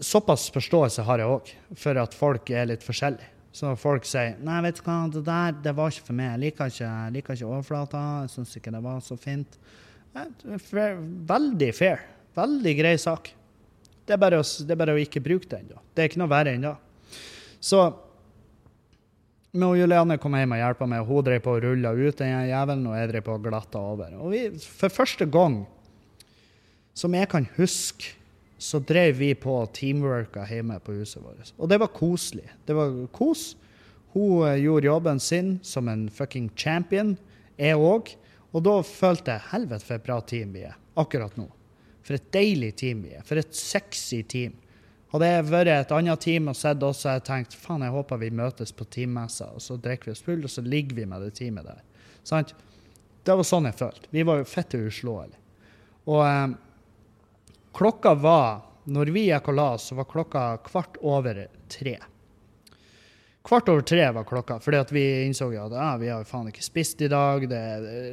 A: såpass forståelse har jeg òg, for at folk er litt forskjellige. Så folk sier 'Nei, vet du hva, det der det var ikke for meg. Jeg liker ikke, liker ikke overflata. Jeg syns ikke det var så fint.' Veldig fair. Veldig grei sak. Det er bare å, er bare å ikke bruke det ennå. Det er ikke noe verre ennå. Så men Juliane kom hjem og hjalp meg, og hun drev på og rulla ut den jævelen, og jeg drev på og glatta over. Og vi, for første gang som jeg kan huske, så drev vi på teamworka hjemme på huset vårt. Og det var koselig. Det var kos. Hun uh, gjorde jobben sin som en fucking champion. Jeg òg. Og da følte jeg helvete for et bra team vi er akkurat nå. For et deilig team vi er. For et sexy team. Hadde jeg vært et annet team og sett oss, hadde jeg tenkt faen, jeg håper vi møtes på teammessa, og så drikker vi oss full, og så ligger vi med det teamet der. Sant? Det var sånn jeg følte. Vi var jo fette uslåelige. Og eh, klokka var Når vi gikk og la oss, så var klokka kvart over tre. Kvart over tre var klokka, fordi at vi innså at ah, vi har faen ikke spist i dag. Det,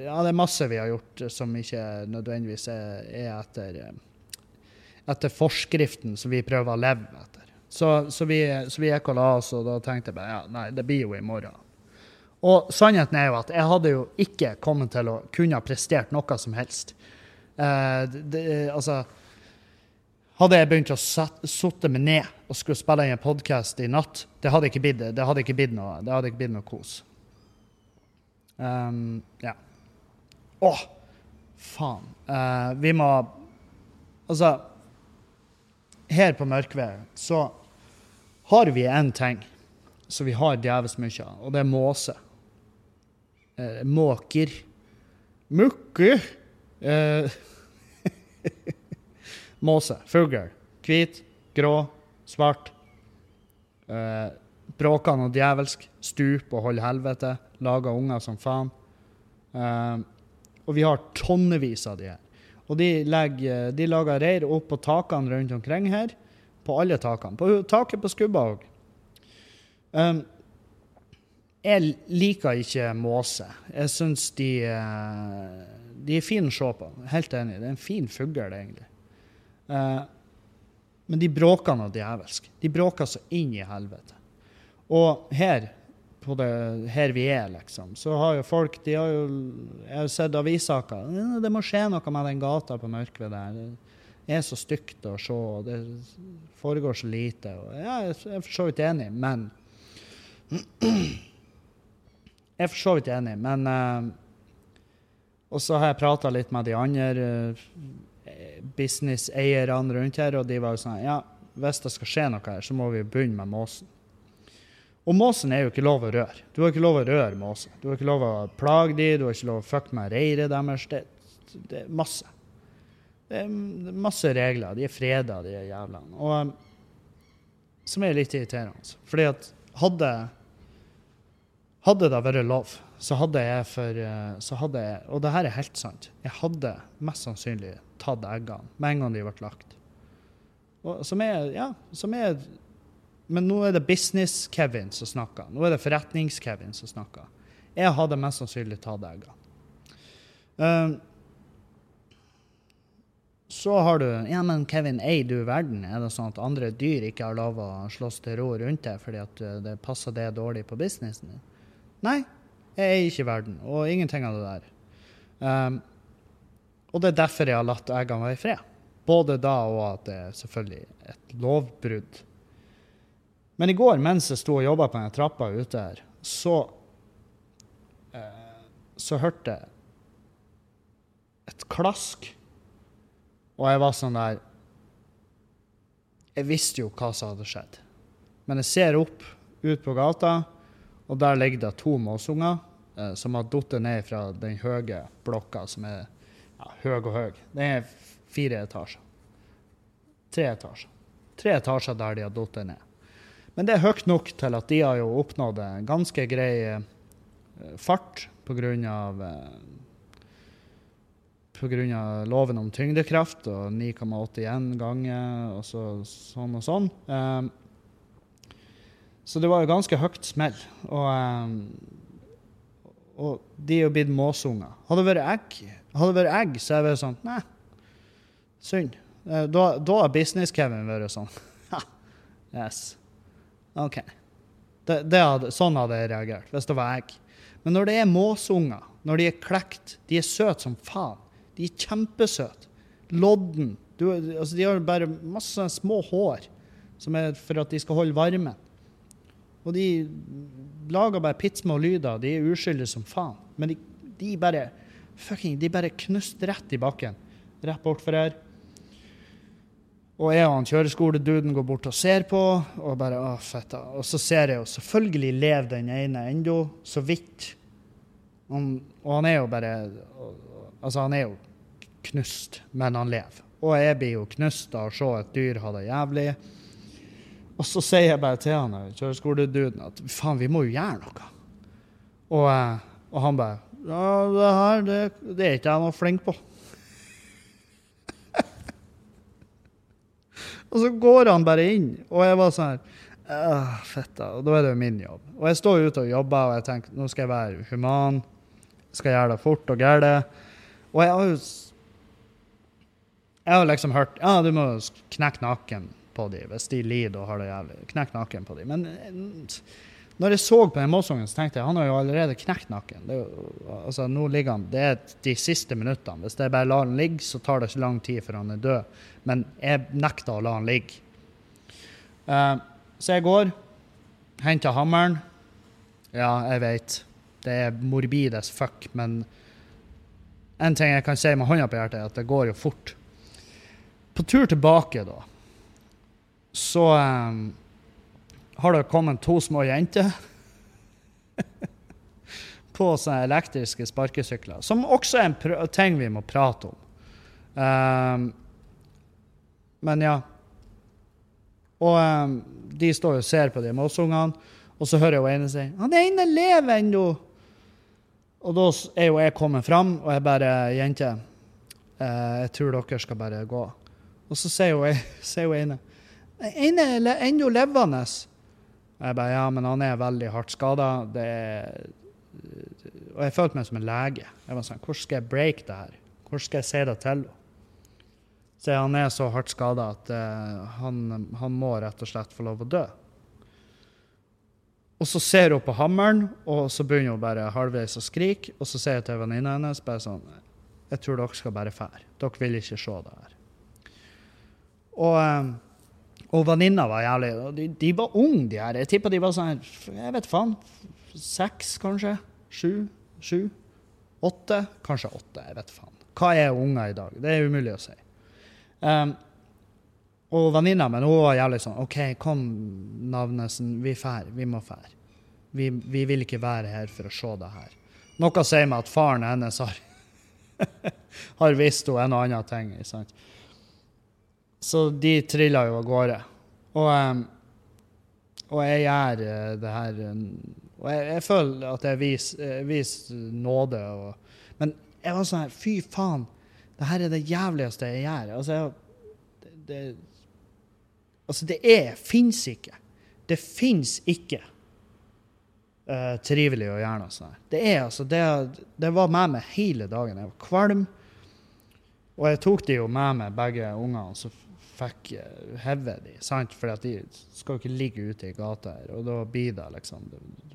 A: ja, det er masse vi har gjort som ikke nødvendigvis er, er etter etter forskriften som vi prøver å leve etter. Så, så vi gikk og la oss, og da tenkte jeg bare ja, nei, det blir jo i morgen. Og sannheten er jo at jeg hadde jo ikke kommet til å kunne ha prestert noe som helst. Eh, det, altså Hadde jeg begynt å sitte meg ned og skulle spille inn en podkast i natt, det hadde ikke blitt, det hadde ikke blitt noe, det hadde ikke blitt noe kos. Um, ja. Å, faen. Uh, vi må Altså her på Mørkved så har vi én ting som vi har djevelsk mye av, og det er måse. Uh, måker. Mukker. Eh, måse. Fugl. Hvit, grå, svart. Eh, bråkende og djevelsk. Stup og hold helvete. Lager unger som faen. Eh, og vi har tonnevis av de her. Og de, legger, de lager reir opp på takene rundt omkring her. På alle takene. På taket på skubba òg. Um, Jeg liker ikke måse. Jeg syns de, eh, de er fine å se på. Helt enig. Det er en fin fugl, egentlig. Eh, men de bråker noe djevelsk. De bråker så inn i helvete. Og her, det, her vi er, liksom, så har jo folk de har jo, Jeg har sett avissaker. «Ja, Det må skje noe med den gata på Mørkved der. Det er så stygt å se, og det foregår så lite. Ja, jeg er for så vidt enig, men Jeg er for så vidt enig, men eh, Og så har jeg prata litt med de andre uh, businesseierne rundt her, og de var jo sånn Ja, hvis det skal skje noe her, så må vi begynne med måsen. Og måsen er jo ikke lov å røre. Du har ikke lov å røre måsen. Du har ikke lov å plage de, du har ikke lov å fucke med reiret deres. Det, det er masse. Det er masse regler. De er freda, de er jævlene. Og um, som er litt irriterende. Fordi at hadde hadde det vært lov, så hadde jeg for eh, så hadde jeg, Og det her er helt sant. Jeg hadde mest sannsynlig tatt eggene med en gang de ble lagt. Og, som er, ja, som er Men nå er det business-Kevin som snakker. Nå er det forretnings-Kevin som snakker. Jeg hadde mest sannsynlig tatt eggene. Um, så har du Ja, men Kevin, eier du verden? Er det sånn at andre dyr ikke har lov å slåss til ro rundt deg fordi at eh, det passer det dårlig på businessen din? Nei, jeg er ikke verden, og ingenting av det der. Um, og det er derfor jeg har latt eggene være i fred. Både da og at det er selvfølgelig et lovbrudd. Men i går, mens jeg sto og jobba på den trappa ute her, så eh, Så hørte jeg et klask. Og jeg var sånn der Jeg visste jo hva som hadde skjedd. Men jeg ser opp ut på gata, og der ligger det to måsunger eh, som har falt ned fra den høye blokka, som er ja, høy og høy. Den er fire etasjer. Tre etasjer. Tre etasjer der de har falt ned. Men det er høyt nok til at de har jo oppnådd en ganske grei eh, fart pga. Pga. loven om tyngdekraft og 9,81 ganger og så, sånn og sånn. Um, så det var jo ganske høyt smell. Og, um, og de er jo blitt måsunger. Hadde det vært egg, hadde det vært egg så hadde jeg vært sånn Nei, synd. Eh, da, da har Business-Kevin vært sånn Yes. OK. Det, det hadde, sånn hadde jeg reagert hvis det var egg. Men når det er måsunger, når de er klekt, de er søte som faen. De er kjempesøte. Lodden. Du, altså de har bare masse små hår som er for at de skal holde varmen. Og de lager bare pitsmå lyder. De er uskyldige som faen. Men de, de bare fucking, de bare knust rett i bakken. Rett bortfor her. Og jeg og han kjøreskoleduden går bort og ser på, og bare å, fetta. Og så ser jeg jo selvfølgelig lever den ene ennå, så vidt. Han, og han er jo bare Altså, han er jo knust, men han lever. Og jeg blir jo knust av å se et dyr ha det jævlig. Og så sier jeg bare til han kjøreskoleduden at faen, vi må jo gjøre noe. Og, eh, og han bare Ja, det her det, det er ikke jeg noe flink på. og så går han bare inn, og jeg var sånn her Fetta. Og da er det jo min jobb. Og jeg står ute og jobber, og jeg tenker nå skal jeg være human. Skal gjøre det fort og gærent. Og jeg har jo Jeg har liksom hørt Ja, du må knekke nakken på dem hvis de lider og har det jævlig. Knekk nakken på dem. Men eh, når jeg så på den målsongen, så tenkte jeg han har jo allerede knekt nakken. Altså, nå ligger han, det er de siste minuttene. Hvis jeg bare lar han ligge, så tar det ikke lang tid før han er død. Men jeg nekter å la han ligge. Uh, så jeg går, henter hammeren. Ja, jeg vet. Det er morbid as fuck, men en ting jeg kan si med hånda på hjertet, er at det går jo fort. På tur tilbake, da, så um, har det kommet to små jenter på sånne elektriske sparkesykler, som også er en ting vi må prate om. Um, men ja. Og um, de står og ser på de måsungene, og så hører jo ene si 'Han ene lever ennå'. Og da er jo jeg kommet fram, og jeg bare 'Jente, uh, jeg tror dere skal bare gå'. Og så sier hun ene 'Den ene er ennå levende'. Jeg bare Ja, men han er veldig hardt skada. Og jeg følte meg som en lege. Jeg var sånn Hvordan skal jeg breake det her? Hvordan skal jeg si det til henne? Så han er så hardt skada at uh, han, han, må rett og slett få lov å dø. Og så ser hun på hammeren, og så begynner hun bare halvveis å skrike. Og så sier jeg til venninna hennes bare sånn Jeg tror dere skal bare fære. Dere vil ikke se det her. Og, um, og venninna var jævlig de, de, var unge, de her. Jeg tipper de var sånn Jeg vet faen. Seks, kanskje? Sju? Sju? Åtte? Kanskje åtte. Jeg vet faen. Hva er unger i dag? Det er umulig å si. Um, og venninna mi var jævlig sånn OK, kom, Navnesen. Vi fær. Vi må fære. Vi, vi, vil ikke være her for å se det her. Noe sier meg at faren hennes har, har visst henne en og annen ting. Sant? Så de trilla jo av gårde. Og, um, og jeg gjør uh, det her Og jeg, jeg, føler at jeg viser, vis nåde. Og, men jeg var sånn her Fy faen, det her er det jævligste jeg gjør. Altså, jeg, det, det, altså, det er Fins ikke. Det fins ikke uh, trivelig å gjøre noe sånt. Det er altså det, det var med meg hele dagen. Jeg var kvalm. Og jeg tok de jo med meg, begge ungene, så fikk uh, heve de. sant? For de skal jo ikke ligge ute i gata her. Og da blir det liksom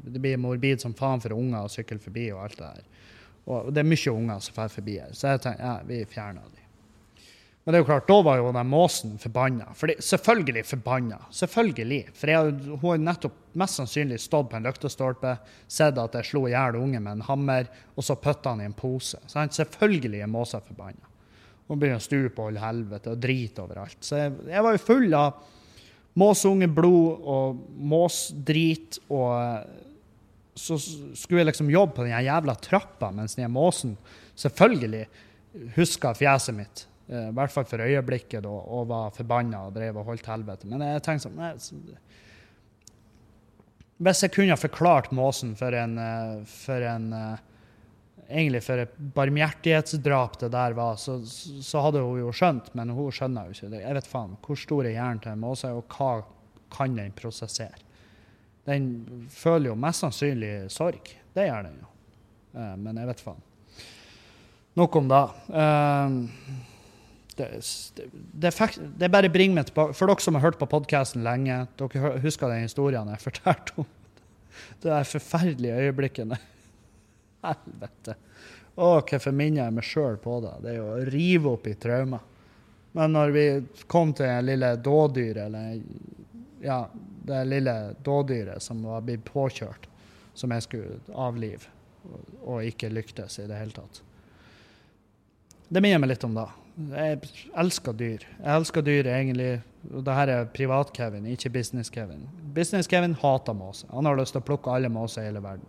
A: Det blir morbid som faen for unger å sykle forbi og alt det der. Og det er mye unger som drar forbi her, så jeg tenkte ja, vi fjerner de. Men det er jo klart, da var jo den måsen forbanna. selvfølgelig forbanna. Selvfølgelig. For jeg, hun har nettopp mest sannsynlig stått på en lyktestolpe, sett at jeg slo i hjel unge med en hammer, og så putta han i en pose. Sant? selvfølgelig er måsa forbanna. Hun begynner å stupe og holde helvete og drite overalt. Så jeg, jeg var jo full av måsungeblod og måsdrit og så skulle jeg liksom jobbe på den jævla trappa mens den måsen selvfølgelig huska fjeset mitt. Eh, I hvert fall for øyeblikket, da, og var forbanna og drev og holdt helvete. Men jeg tenkte sånn nei, Hvis jeg kunne forklart måsen for en, eh, for en eh, Egentlig for et barmhjertighetsdrap det der var, så, så, hadde hun jo skjønt, men hun skjønner jo ikke det. Jeg vet faen hvor stor er hjernen til måse, og hva kan den prosessere? Den føler jo mest sannsynlig sorg. Det gjør den jo. Uh, men jeg vet faen. Nok om det. Det, det, det, det, bare bringer meg tilbake For dere som har hørt på podkasten lenge, dere husker den historien jeg fortalte om det der forferdelige øyeblikkene. Helvete. Å, hvorfor minner jeg meg sjøl på det? Det er jo å rive opp i traumer. Men når vi kom til en lille dådyret, eller ja, det lille dådyret som var blitt påkjørt, som jeg skulle avlive, og ikke lyktes i det hele tatt. Det minner meg litt om det. Jeg elsker dyr. Jeg elsker dyr egentlig. og Dette er privat-Kevin, ikke business-Kevin. Business-Kevin hater måser. Han har lyst til å plukke alle måser i hele verden.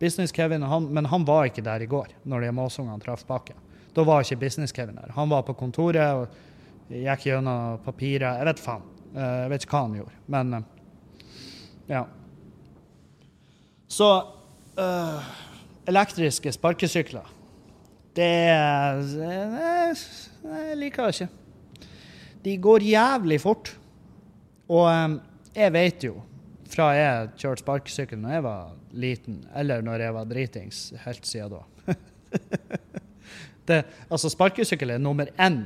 A: Business-Kevin, Men han var ikke der i går, når de måsungene traff bakken. Da var ikke Business-Kevin der. Han var på kontoret og gikk gjennom papiret. Jeg vet faen. Eh, jeg vet ikke hva han gjorde, men eh, ja. Så øh, elektriske sparkesykler Det Jeg liker jeg ikke. De går jævlig fort. Og jeg vet jo, fra jeg kjørte sparkesykkel når jeg var liten, eller når jeg var dritings, helt siden da det, Altså, sparkesykkel er nummer én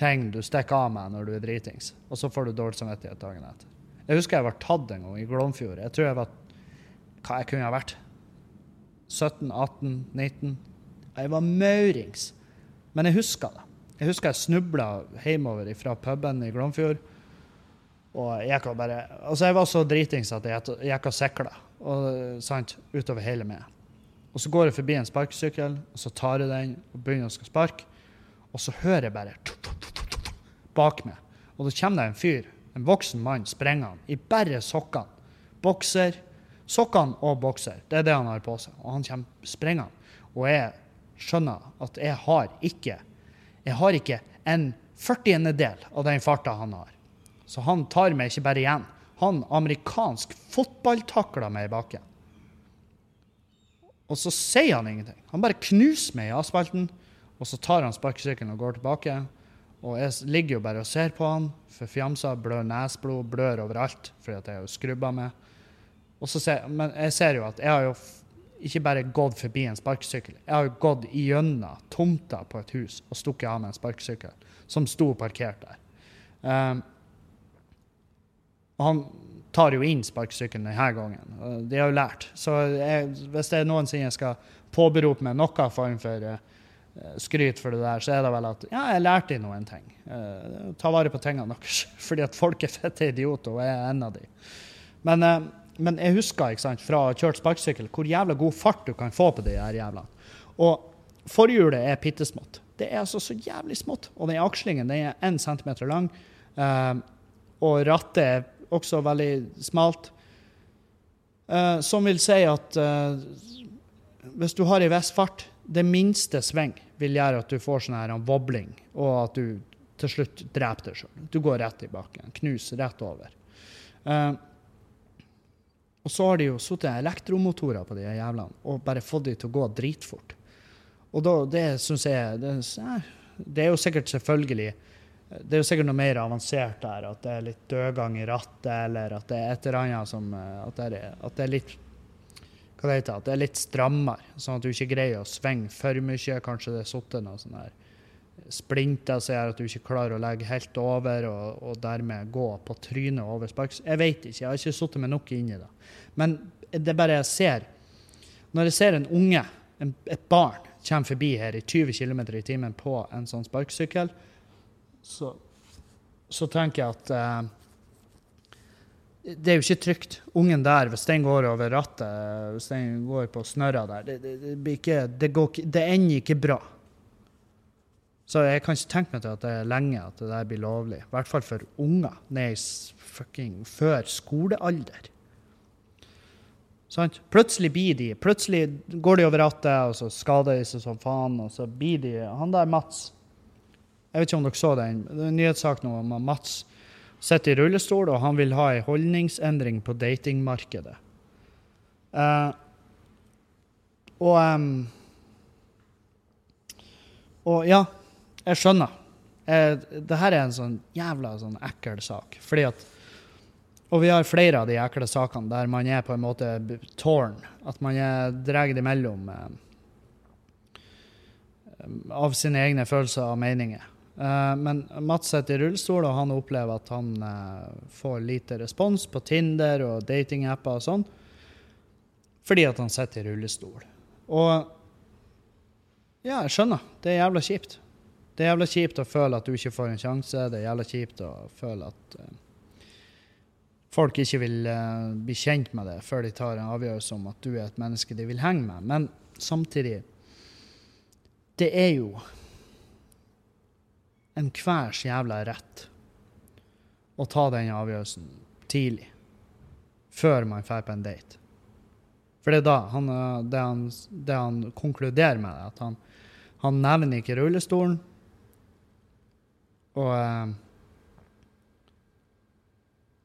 A: ting du stikker av med når du er dritings, og så får du dårlig samvittighet dagen etter. Jeg husker jeg var tatt en gang i Glomfjord. Jeg tror jeg var Hva jeg kunne ha vært? 17, 18, 19? Jeg var maurings. Men jeg husker det. Jeg husker jeg snubla hjemover fra puben i Glomfjord. Og jeg kan bare Altså, jeg var så dritings at jeg gikk og sikla utover hele meg. Og så går jeg forbi en sparkesykkel, og så tar jeg den og begynner å sparke. Og så hører jeg bare bak meg. Og da kommer det en fyr en voksen mann sprenger han i bare sokkene. Bokser. Sokkene og bokser. Det er det han har på seg. Og han kommer sprengende. Og jeg skjønner at jeg har ikke Jeg har ikke en førtiendedel av den farta han har. Så han tar meg ikke bare igjen. Han amerikansk fotballtakler meg i baken. Og så sier han ingenting. Han bare knuser meg i asfalten, og så tar han sparkesykkelen og går tilbake. Og jeg ligger jo bare og ser på han, forfjamsa, blør nesblod, blør overalt fordi at jeg har jo skrubba med. Og så ser, men jeg ser jo at jeg har jo ikke bare gått forbi en sparkesykkel, jeg har jo gått igjennom tomta på et hus og stukket av med en sparkesykkel som sto parkert der. Um, og han tar jo inn sparkesykkelen denne gangen. De har jo lært. Så jeg, hvis det er noensinne jeg skal påberope meg noen form for eh, skryt for det der, så er det vel at ja, jeg lærte noen ting. Eh, ta vare på tingene deres. Fordi at folk er fette idioter, og jeg er en av de. Men, eh, men jeg husker ikke sant, fra kjørt sparkesykkel hvor jævla god fart du kan få på de her jævlene. Og forhjulet er bitte smått. Det er altså så jævlig smått. Og den akslingen den er én centimeter lang. og rattet er også veldig smalt. Uh, som vil si at uh, hvis du har ei viss fart, det minste sving vil gjøre at du får sånn her wobbling, og at du til slutt dreper deg sjøl. Du går rett i bakken. Knus rett over. Uh, og så har de jo sittet elektromotorer på de jævlene og bare fått de til å gå dritfort. Og da, det syns jeg det, det er jo sikkert selvfølgelig Det er jo sikkert noe mer avansert der, at det er litt dødgang i rattet, eller at det er et eller annet som eh, At det er, at det er litt hva det heter, at det er litt strammere, sånn at du ikke greier å svinge for mye. Kanskje det er sittet noen sånne splinter som gjør at du ikke klarer å legge helt over, og, og dermed gå på trynet over sparks. Jeg vet ikke, jeg har ikke sittet meg nok inn i det. Men det er bare jeg ser Når jeg ser en unge, en, et barn, kommer forbi her i 20 km i timen på en sånn sparkesykkel, så, så tenker jeg at eh, det er jo ikke trygt. Ungen der, hvis den går over rattet, hvis den går på snørra der, det, det, det, ikke, det, går, det ender ikke bra. Så jeg kan ikke tenke meg til at det er lenge at det der blir lovlig. I hvert fall for unger ned fucking før skolealder. Sant? Plutselig blir de Plutselig går de over rattet, og så skader de seg som faen, og så blir de Han der Mats Jeg vet ikke om dere så den. Det er en nyhetssak nå om at Mats sitter i rullestol, og han vil ha en holdningsendring på datingmarkedet. Uh, og um, Og ja, jeg skjønner. Eh, det her er en sånn jævla sånn ekkel sak. Fordi at Og vi har flere av de ekle sakene der man er på en måte torn. At man er dratt imellom eh, av sine egne følelser og meninger. Eh, men Mats sitter i rullestol, og han opplever at han eh, får lite respons på Tinder og datingapper og sånn, fordi at han sitter i rullestol. Og ja, jeg skjønner. Det er jævla kjipt. Det er jævla kjipt å føle at du ikke får en sjanse. Det er jævla kjipt å føle at eh, folk ikke vil bli kjent med det før de tar en avgjørelse om at du er et menneske de vil henge med. Men samtidig Det er jo enhvers jævla rett å ta den avgjørelsen tidlig. Før man drar på en date. For det er da han, eh, det han, det han konkluderer med, er at han, han nevner ikke rullestolen. Og eh,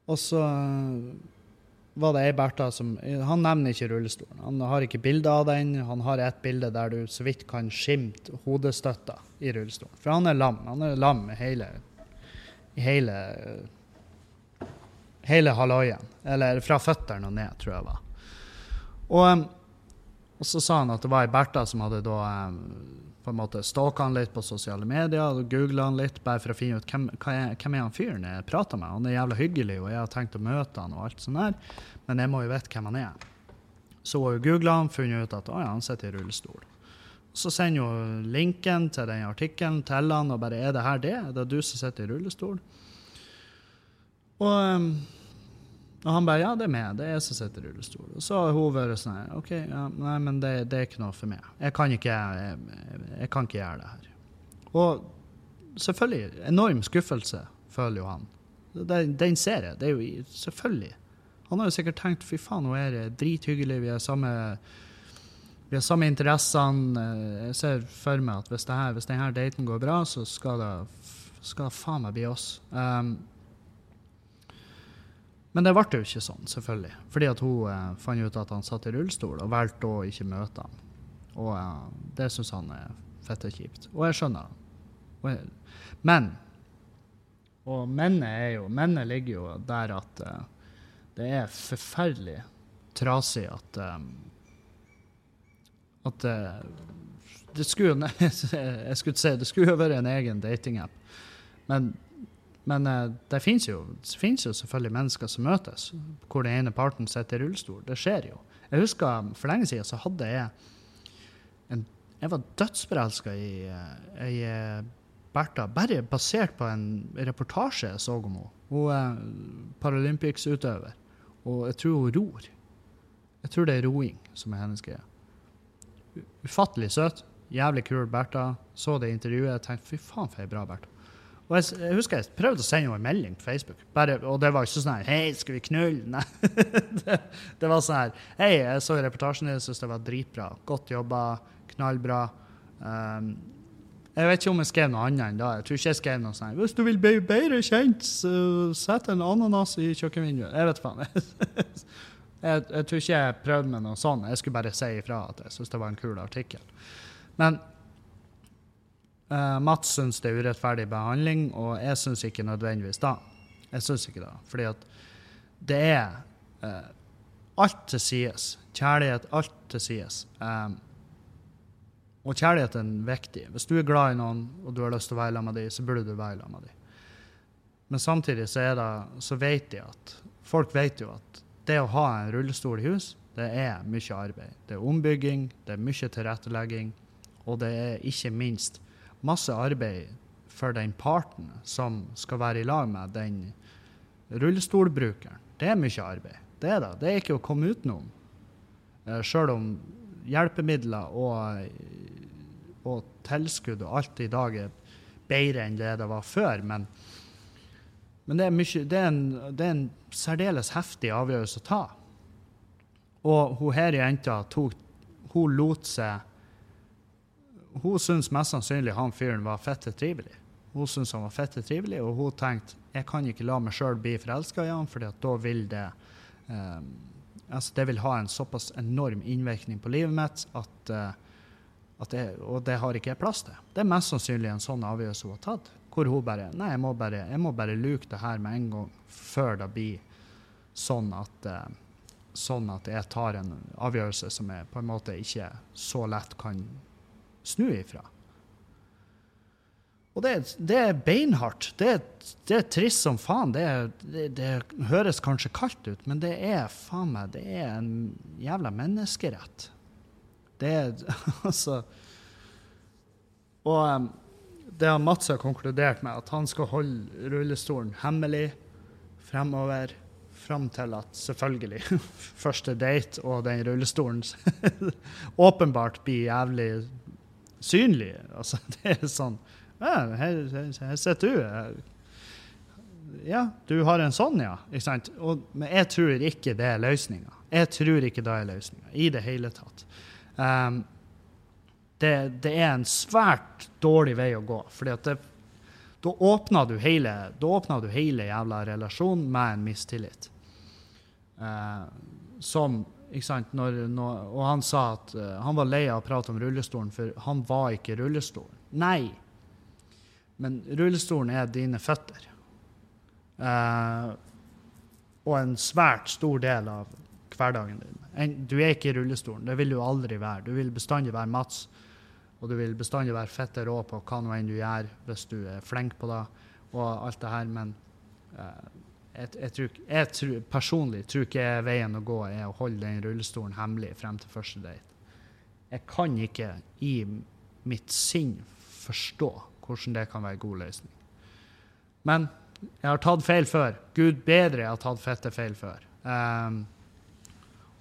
A: Og så eh, var det ei Bertha som Han nevner ikke rullestolen. Han har ikke bilde av den. Han har et bilde der du så vidt kan skimte hodestøtta i rullestolen. For han er lam. Han er lam i hele, hele Hele halvøyen. Eller fra føttene og ned, tror jeg det var. Og, og så sa han at det var ei Bertha som hadde da em, på en måte stalka han litt på sosiale medier og googla han litt bare for å finne ut hvem, er, hvem er han fyren jeg prater med. Han er jævla hyggelig, og jeg har tenkt å møte han og alt sånt der, men jeg må jo vite hvem han er. Så hun googla han, funnet ut at å ja, han sitter i rullestol. Så sender hun linken til den artikkelen til han og bare er det her det? Er det du som sitter i rullestol? Og em, og han bare ja, det er meg. Det er jeg som sitter i rullestol. Og så har hun vært sånn her OK, ja, nei, men det, det er ikke noe for meg. Jeg kan ikke, jeg, jeg kan ikke gjøre det her. Og selvfølgelig, enorm skuffelse føler jo han. Den, ser jeg. Det er jo selvfølgelig. Han har jo sikkert tenkt fy faen, hun er drithyggelig, vi har samme vi samme interessene. Jeg ser for meg at hvis, det her, hvis denne daten går bra, så skal det, skal faen meg bli oss. Um, men det ble jo ikke sånn, selvfølgelig. Fordi at hun eh, fant ut at han satt i rullestol, og valgte å ikke møte han. Og eh, det syns han er fette kjipt. Og jeg skjønner det. Men Og mennet jo Mennet ligger jo der at eh, det er forferdelig trasig at um, At eh, det skulle Jeg skulle si det skulle jo vært en egen datingapp. Men, men eh, det fins jo, jo selvfølgelig mennesker som møtes, hvor den ene parten sitter i rullestol. Det skjer jo. Jeg husker For lenge siden så hadde jeg en Jeg var dødsforelska i eh, ei eh, Bertha, bare basert på en reportasje jeg så om henne. Hun er Paralympics-utøver, og jeg tror hun ror. Jeg tror det er roing som er hennes greie. Ufattelig søt. Jævlig kul Bertha. Så det intervjuet. og tenkte fy faen for ei bra Bertha. Og jeg, jeg husker jeg prøvde å sende henne en melding på Facebook, Bare, og det var ikke sånn her Hei, skal vi knulle? Nei. det, det var sånn her Hei, jeg så reportasjen din, syns det var dritbra. Godt jobba. Knallbra. Um, jeg vet ikke om jeg skrev noe annet enn da. Jeg tror ikke jeg skrev noe sånn Hvis du vil bli bedre kjent, så sett en ananas i kjøkkenvinduet. Jeg vet faen. Jeg, jeg tror ikke jeg prøvde med noe sånn. Jeg skulle bare si ifra at jeg syns det var en kul artikkel. Men eh, Mats syns det er urettferdig behandling, og jeg syns ikke nødvendigvis da. Jeg syns ikke det. Fordi at det er uh, alt til sides. Kjærlighet, alt til sides. Um, og kjærlighet er viktig. Hvis du er glad i noen, og du har lyst til å være sammen med dem, så burde du være sammen med dem. Men samtidig så, er det, så vet de at Folk vet jo at det å ha en rullestol i hus, det er mye arbeid. Det er ombygging, det er mye tilrettelegging, og det er ikke minst masse arbeid for den parten som skal være i lag med den rullestolbrukeren. Det er mye arbeid. Det er det. Det er ikke å komme utenom. Eh, Sjøl om hjelpemidler og, og tilskudd og alt i dag er bedre enn det det var før. Men, men det, er mye, det, er en, det er en særdeles heftig avgjørelse å ta. Og hun her jenta tok Hun lot seg Hun syntes mest sannsynlig han fyren var fette trivelig. Hun syntes han var fette trivelig, og hun tenkte jeg kan ikke la meg sjøl bli forelska i han, for da vil det eh, altså det vil ha en såpass enorm innvirkning på livet mitt at, eh, at jeg, Og det har ikke jeg plass til. Det er mest sannsynlig en sånn avgjørelse hun har tatt. Hvor hun bare Nei, jeg må bare, jeg må bare luke det her med en gang før det blir sånn at eh, Sånn at jeg tar en avgjørelse som jeg på en måte ikke så lett kan snu ifra. Og det, det er beinhardt. Det, det er trist som faen. Det, er, det, høres kanskje kaldt ut, men det er faen meg det er en jævla menneskerett. Det er altså Og det har Mats har konkludert med, at han skal holde rullestolen hemmelig fremover. Fram til at selvfølgelig første date og den rullestolen åpenbart blir jævlig synlig. Altså, det er sånn ja, her, her, her sitter du. Ja, du har en sånn, ja. Ikke sant? Og, men jeg tror ikke det er løsninga. Jeg tror ikke det er løsninga i det hele tatt. Um, det, det er en svært dårlig vei å gå. fordi da åpner du hele åpner du hele jævla relasjonen med en mistillit. Uh, som når, når, Og han sa at uh, han var lei av å prate om rullestolen, for han var ikke rullestolen. Nei, men rullestolen er dine føtter. Uh, og en svært stor del av hverdagen din. En, du er ikke i rullestolen, det vil du aldri være. Du vil bestandig være Mats, og du vil bestandig være fette rå på hva nå enn du gjør, hvis du er flink på det, og alt det her, men eh, jeg, tror, jeg tror, personlig tror ikke veien å gå er å holde den rullestolen hemmelig frem til første date. Jeg kan ikke i mitt sinn forstå hvordan det kan være en god løsning. Men jeg har tatt feil før. Gud bedre jeg har tatt fette feil før. Um,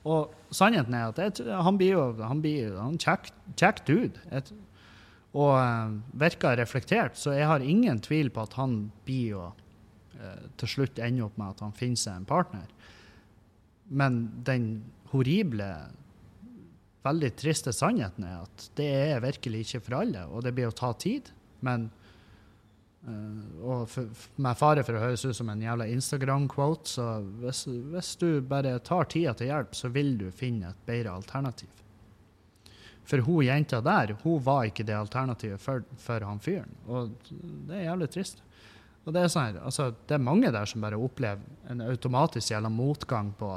A: og sannheten er at jeg, han blir jo han blir han kjekk kjekk dude. Og eh, virker reflektert, så jeg har ingen tvil på at han blir jo til slutt ender opp med at han finner seg en partner. Men den horrible, veldig triste sannheten er at det er virkelig ikke for alle, og det blir å ta tid. Men eh, og for, med fare for å høres ut som en jævla Instagram-quote, så hvis, hvis du bare tar tida til hjelp, så vil du finne et bedre alternativ. For hun jenta der, hun var ikke det alternativet for, for han fyren. Og det er jævlig trist. Og det er, sånn, altså, det er mange der som bare opplever en automatisk jævla motgang på,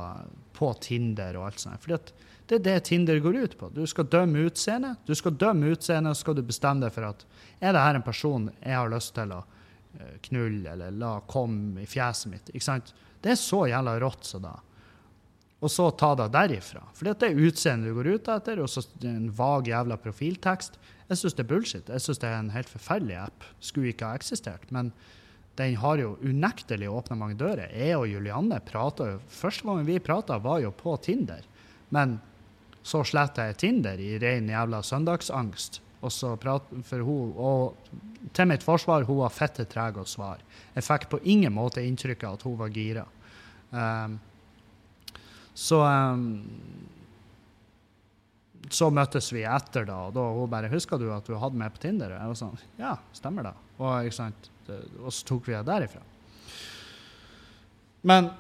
A: på Tinder og alt sånt. Fordi at det er det Tinder går ut på. Du skal dømme utseendet. Du skal dømme utseendet, og skal du bestemme deg for at er det her en person jeg har lyst til å eh, knulle eller la komme i fjeset mitt. ikke sant? Det er så jævla rått så da. Og så ta det derifra. For det er utseendet du går ut etter, og så en vag jævla profiltekst. Jeg syns det er bullshit. Jeg syns det er en helt forferdelig app. Skulle ikke ha eksistert. Men den har jo unektelig åpna mange dører. Jeg og Julianne prata jo Første gangen vi prata, var jo på Tinder. Men så sletta jeg Tinder i ren jævla søndagsangst. Og så prat, for hun, og til mitt forsvar, hun var fette treg å svare. Jeg fikk på ingen måte inntrykk av at hun var gira. Um, så um, så møttes vi etter, da, og da hun bare 'Husker du at du hadde meg på Tinder?' Og jeg var sånn 'Ja, stemmer det'. Og, ikke sant? Og så tok vi det derifra. Men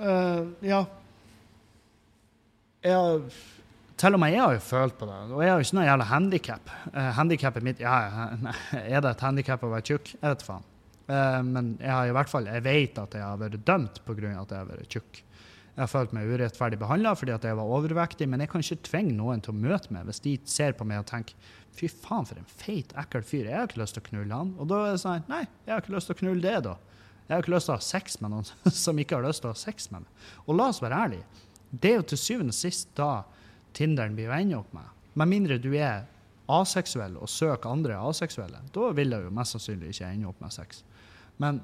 A: uh, Ja. Jeg, til og med jeg har jo følt på det. Og jeg har jo ikke noe jævla handikap. Uh, Handikappet mitt ja, Er det et handikap å være tjukk? Jeg vet faen. Uh, men jeg har i hvert fall, jeg vet at jeg har vært dømt pga. at jeg har vært tjukk. Jeg har følt meg urettferdig behandla fordi at jeg var overvektig, men jeg kan ikke tvinge noen til å møte meg hvis de ser på meg og tenker fy faen, for en feit, ekkel fyr. Jeg har ikke lyst til å knulle han. Og da er det sånn nei, jeg har ikke lyst til å knulle det, da. Jeg har ikke lyst til å ha sex med noen som ikke har lyst til å ha sex med meg. Og la oss være ærlige, det er jo til syvende og sist da Tinderen blir å ende opp med. Med mindre du er aseksuell og søker andre aseksuelle. Da vil jeg jo mest sannsynlig ikke ende opp med sex. Men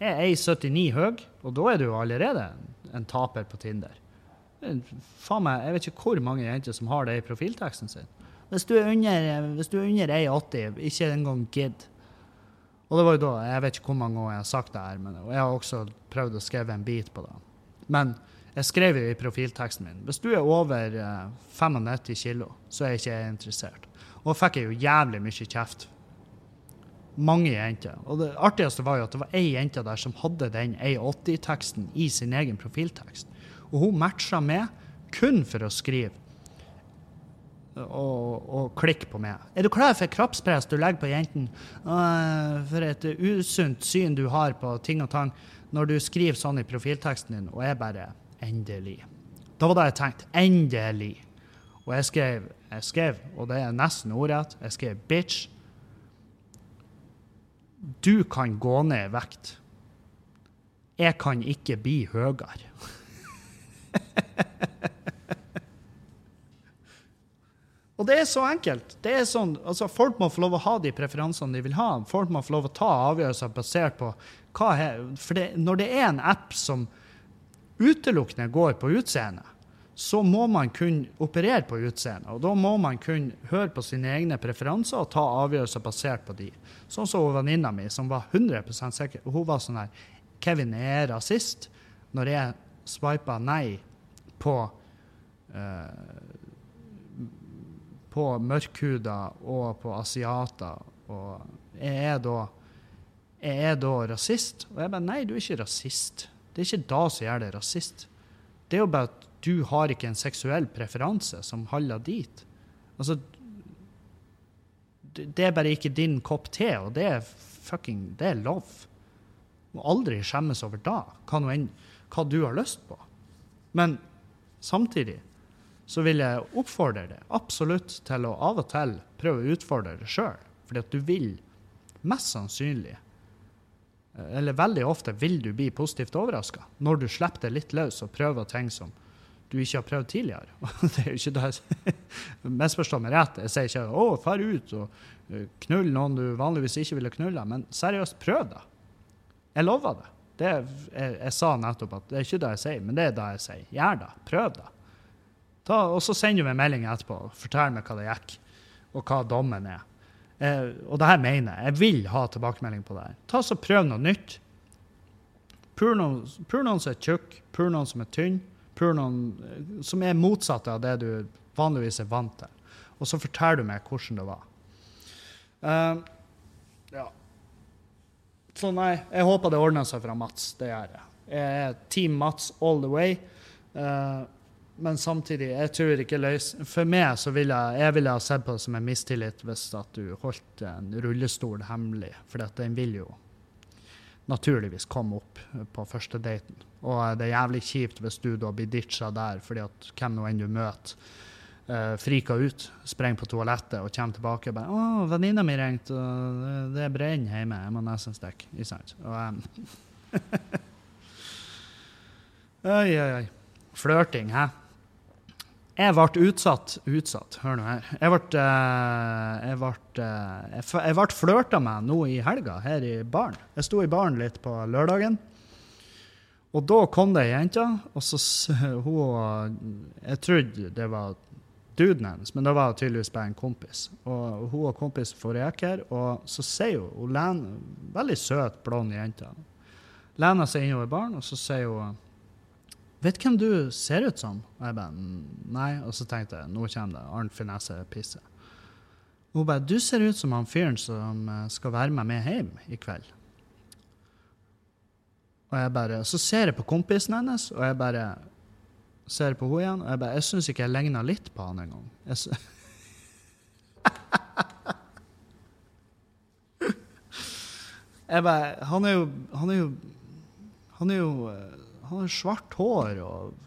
A: jeg er 1,79 høy, og da er du jo allerede en taper på Tinder. Faen meg, Jeg vet ikke hvor mange jenter som har det i profilteksten sin. Hvis du er under, hvis du er under 1,80, ikke engang gidd. Og det var jo da, Jeg vet ikke hvor mange ganger jeg har sagt det her, men jeg har også prøvd å skrive en bit på det. Men jeg skrev jo i profilteksten min hvis du er over 95 eh, kilo, så er jeg ikke interessert. Og fikk jeg jo jævlig mye kjeft mange jenter. Og det artigste var jo at det var ei jente der som hadde den A80-teksten i sin egen profiltekst. Og hun matcha med kun for å skrive og, og klikke på meg. Er du klar for kroppspress du legger på jentene? Uh, for et usunt syn du har på ting og tang når du skriver sånn i profilteksten din, og jeg bare Endelig. Da var det jeg tenkte. Endelig. Og jeg skrev, jeg skrev, og det er nesten ordrett, jeg skrev 'bitch' Du kan gå ned i vekt. Jeg kan ikke bli høyere. Og det er så enkelt. Det er sånn, altså Folk må få lov å ha de preferansene de vil ha. Folk må få lov å ta avgjørelser basert på hva er, For det, når det er en app som utelukkende går på utseende, så må man kunne operere på utseende. Og da må man kunne høre på sine egne preferanser og ta avgjørelser basert på de. Sånn som venninna mi, som var 100% sikker. Hun var sånn her Kevin er rasist. Når jeg swipa nei på uh, på mørkhuda og på asiater, og jeg er da jeg er da rasist? Og jeg bare Nei, du er ikke rasist. Det er ikke da som gjør deg rasist. Det er jo bare at du har ikke en seksuell preferanse som holder dit. Altså Det er bare ikke din kopp te, og det er fucking Det er lov. Må aldri skjemmes over da, hva, enn, hva du har lyst på. Men samtidig så vil jeg oppfordre deg absolutt til å av og til prøve å utfordre deg sjøl. Fordi at du vil mest sannsynlig, eller veldig ofte, vil du bli positivt overraska når du slipper det litt løs og prøver ting som du ikke har prøvd tidligere. det er jo ikke det Misforstå meg rett. Jeg sier ikke 'å, far ut og eh, knull noen du vanligvis ikke ville knulla', men seriøst, prøv det. Jeg lover det. det jeg, jeg, sa nettopp at det er ikke det jeg sier, men det er det jeg sier. Gjør det. Prøv det. Ta, og så sender du meg melding etterpå og fortell meg hva det gikk, og hva dommen er. Eh, og det her mener jeg. Jeg vil ha tilbakemelding på det her. Ta så Prøv noe nytt. Pur noen, pur noen som er tjukk, pur noen som er tynn noen eh, som er motsatt av det du vanligvis er vant til. Og så forteller du meg hvordan det var. Uh, ja. Så nei, jeg håper det ordner seg fra Mats. Det gjør jeg. Jeg er Team Mats all the way. Uh, men samtidig, jeg tror ikke løs... For meg så ville jeg, jeg ville ha sett på det som en mistillit hvis at du holdt en rullestol hemmelig, for den vil jo naturligvis komme opp på første daten. Og det er jævlig kjipt hvis du da blir ditcha der fordi at hvem nå enn du møter, uh, friker ut, sprenger på toalettet og kommer tilbake og bare 'Å, venninna mi ringte, og det brenner hjemme. Jeg må nesten stikke.' Ikke sant? Og, um, oi, oi, oi. Flørting, hæ? Jeg ble utsatt Utsatt, hør nå her. Jeg ble, uh, jeg ble, uh, jeg ble flørta med nå i helga, her i baren. Jeg sto i baren litt på lørdagen. Og da kom det ei jente, og så hun Jeg trodde det var duden hennes, men det var tydeligvis bare en kompis. Og hun og kompisen forgikk her, og så sier hun Hun lener, veldig søt, blond jente. Lener seg innover baren, og så sier hun Vet hvem du ser ut som? Og jeg bare Nei. Og så tenkte jeg nå kommer det Arnt Finesse pisser'. Hun bare Du ser ut som han fyren som eh, skal være med meg hjem i kveld. Og jeg bare, Så ser jeg på kompisen hennes, og jeg bare ser på henne igjen. Og jeg bare Jeg syns ikke jeg ligna litt på han engang. Jeg bare Han er jo Han er jo Han er jo eh, han har svart hår og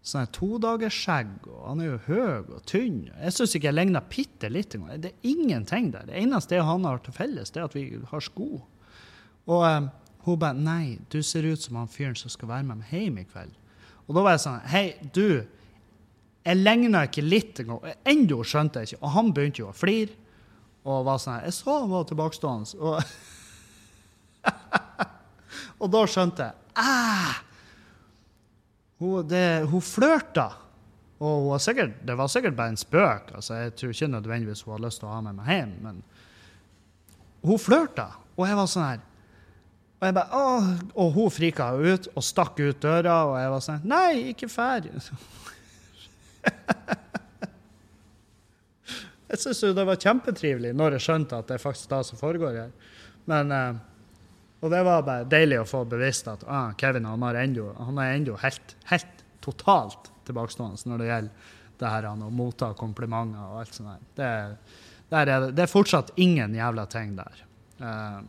A: sånn todagersskjegg, og han er jo høy og tynn. Jeg syns ikke jeg ligner bitte litt engang. Det er ingenting der. Det eneste han har til felles, det er at vi har sko. Og um, hun bare Nei, du ser ut som han fyren som skal være med meg hjem i kveld. Og da var jeg sånn Hei, du. Jeg ligna ikke litt engang. Ennå skjønte jeg ikke. Og han begynte jo å flire. Og var sånn Jeg så han var tilbakestående. Og, og da skjønte jeg ah, hun, det, hun flørta. Og hun sikkert, det var sikkert bare en spøk. altså Jeg tror ikke nødvendigvis hun hadde lyst til å ha med meg hjem. Men hun flørta, og jeg var sånn her Og jeg bare, og hun frika ut og stakk ut døra, og jeg var sånn Nei, ikke fær. jeg syns jo det var kjempetrivelig når jeg skjønte at det er faktisk det som foregår her. Men uh, og det var bare deilig å få bevisst at ah, Kevin han, endo, han er ennå helt, helt, totalt tilbakestående når det gjelder det her å motta komplimenter og alt sånt. Det, der er, det er fortsatt ingen jævla ting der. Um,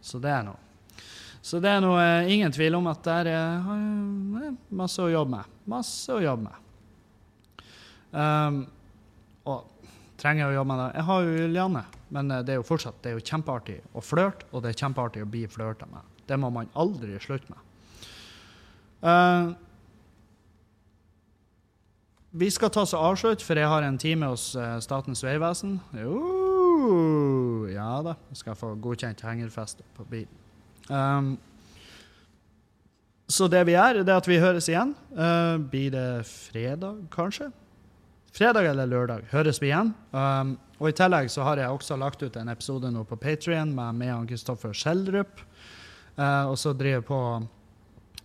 A: så det er noe. Så det er noe, uh, ingen tvil om at der er uh, masse å jobbe med. Masse å jobbe med. Um, og trenger jeg å jobbe med det? Jeg har jo Julianne. Men eh, det er jo fortsatt det er jo kjempeartig å flørte, og det er kjempeartig å bli flørta med. Det må man aldri slutte med. Uh, vi skal ta oss og avslutte, for jeg har en time hos uh, Statens vegvesen. Jo, ja da. Skal få godkjent hengerfeste på bilen. Um, så det vi gjør, det er at vi høres igjen. Uh, blir det fredag, kanskje? Fredag eller lørdag høres vi igjen. Um, og I tillegg så har jeg også lagt ut en episode nå på Patrion med meg og Kristoffer Schjelderup. Uh, og så driver på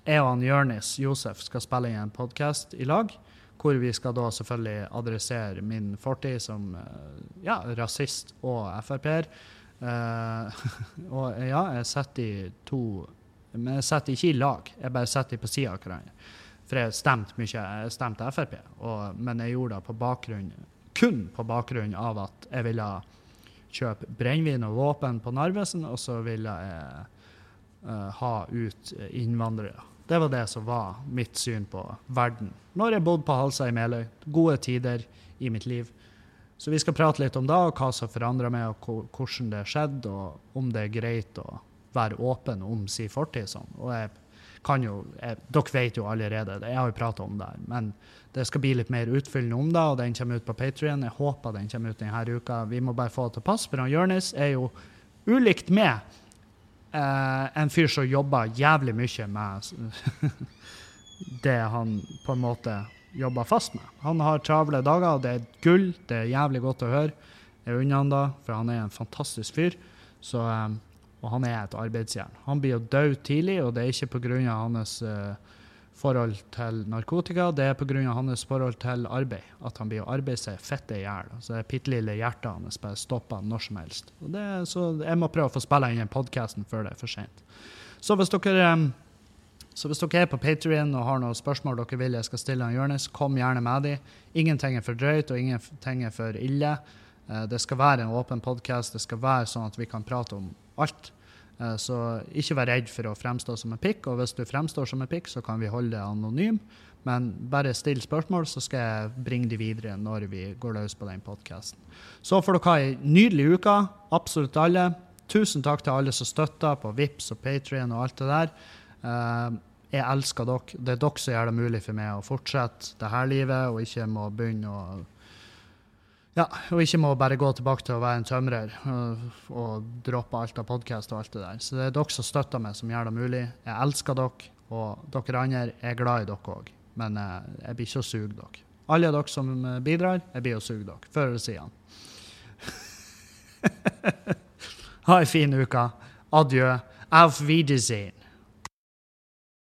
A: Jeg og han Jørnis Josef skal spille inn en podkast i lag. Hvor vi skal da selvfølgelig adressere min fortid som uh, ja, rasist og Frp-er. Uh, og ja, jeg setter de to Men jeg setter ikke i lag, jeg bare setter på sida av hverandre. For jeg stemte mye, jeg stemte Frp, og, men jeg gjorde det på bakgrunn kun på bakgrunn av at jeg ville kjøpe brennevin og våpen på Narvesen, og så ville jeg uh, ha ut innvandrere. Det var det som var mitt syn på verden når jeg bodde på Halsa i Meløy. Gode tider i mitt liv. Så vi skal prate litt om det, og hva som forandra meg, og hvordan det skjedde, og om det er greit å være åpen om sin fortid. Sånn. Og jeg kan jo, jeg, Dere vet jo allerede jeg har jo prata om det. her. Men det skal bli litt mer utfyllende om det, og den kommer ut på Patrion. Jeg håper den kommer ut denne uka. Vi må bare få det til pass, for han Jonis er jo ulikt med eh, en fyr som jobber jævlig mye med det han på en måte jobber fast med. Han har travle dager, og det er gull. Det er jævlig godt å høre. Jeg unner han da, for han er en fantastisk fyr. Så um, og han er et arbeidsjern. Han blir jo død tidlig, og det er ikke pga. hans uh, forhold til narkotika, det er pga. hans forhold til arbeid. At han blir å arbeide seg fitte i hjel. Så det bitte lille hjertet hans bare stopper når som helst. Det, så jeg må prøve å få spille inn den podkasten før det er for sent. Så hvis dere um, Så hvis dere er på Patrion og har noen spørsmål dere vil jeg skal stille Jonis, kom gjerne med de. Ingenting er for drøyt, og ingenting er for ille. Eh, det skal være en åpen podkast. Det skal være sånn at vi kan prate om alt. Eh, så ikke vær redd for å fremstå som en pikk, og hvis du fremstår som en pikk, så kan vi holde det anonym. Men bare still spørsmål, så skal jeg bringe de videre når vi går løs på den podkasten. Så får dere ha ei nydelig uke, absolutt alle. Tusen takk til alle som støtter på Vips og Patrion og alt det der. Uh, jeg elsker dere. Det er dere som gjør det mulig for meg å fortsette det her livet, og ikke må begynne å ja, og ikke må bare gå tilbake til å være en tømrer og, og droppe alt av podkast og alt det der. Så det er dere som støtter meg, som gjør det mulig. Jeg elsker dere, og dere andre er glad i dere òg. Men eh, jeg blir ikke å suge dere. Alle dere som eh, bidrar, jeg blir å suge dere. Før eller siden. ha ei en fin uke. Adjø. Auf Wiedersehen.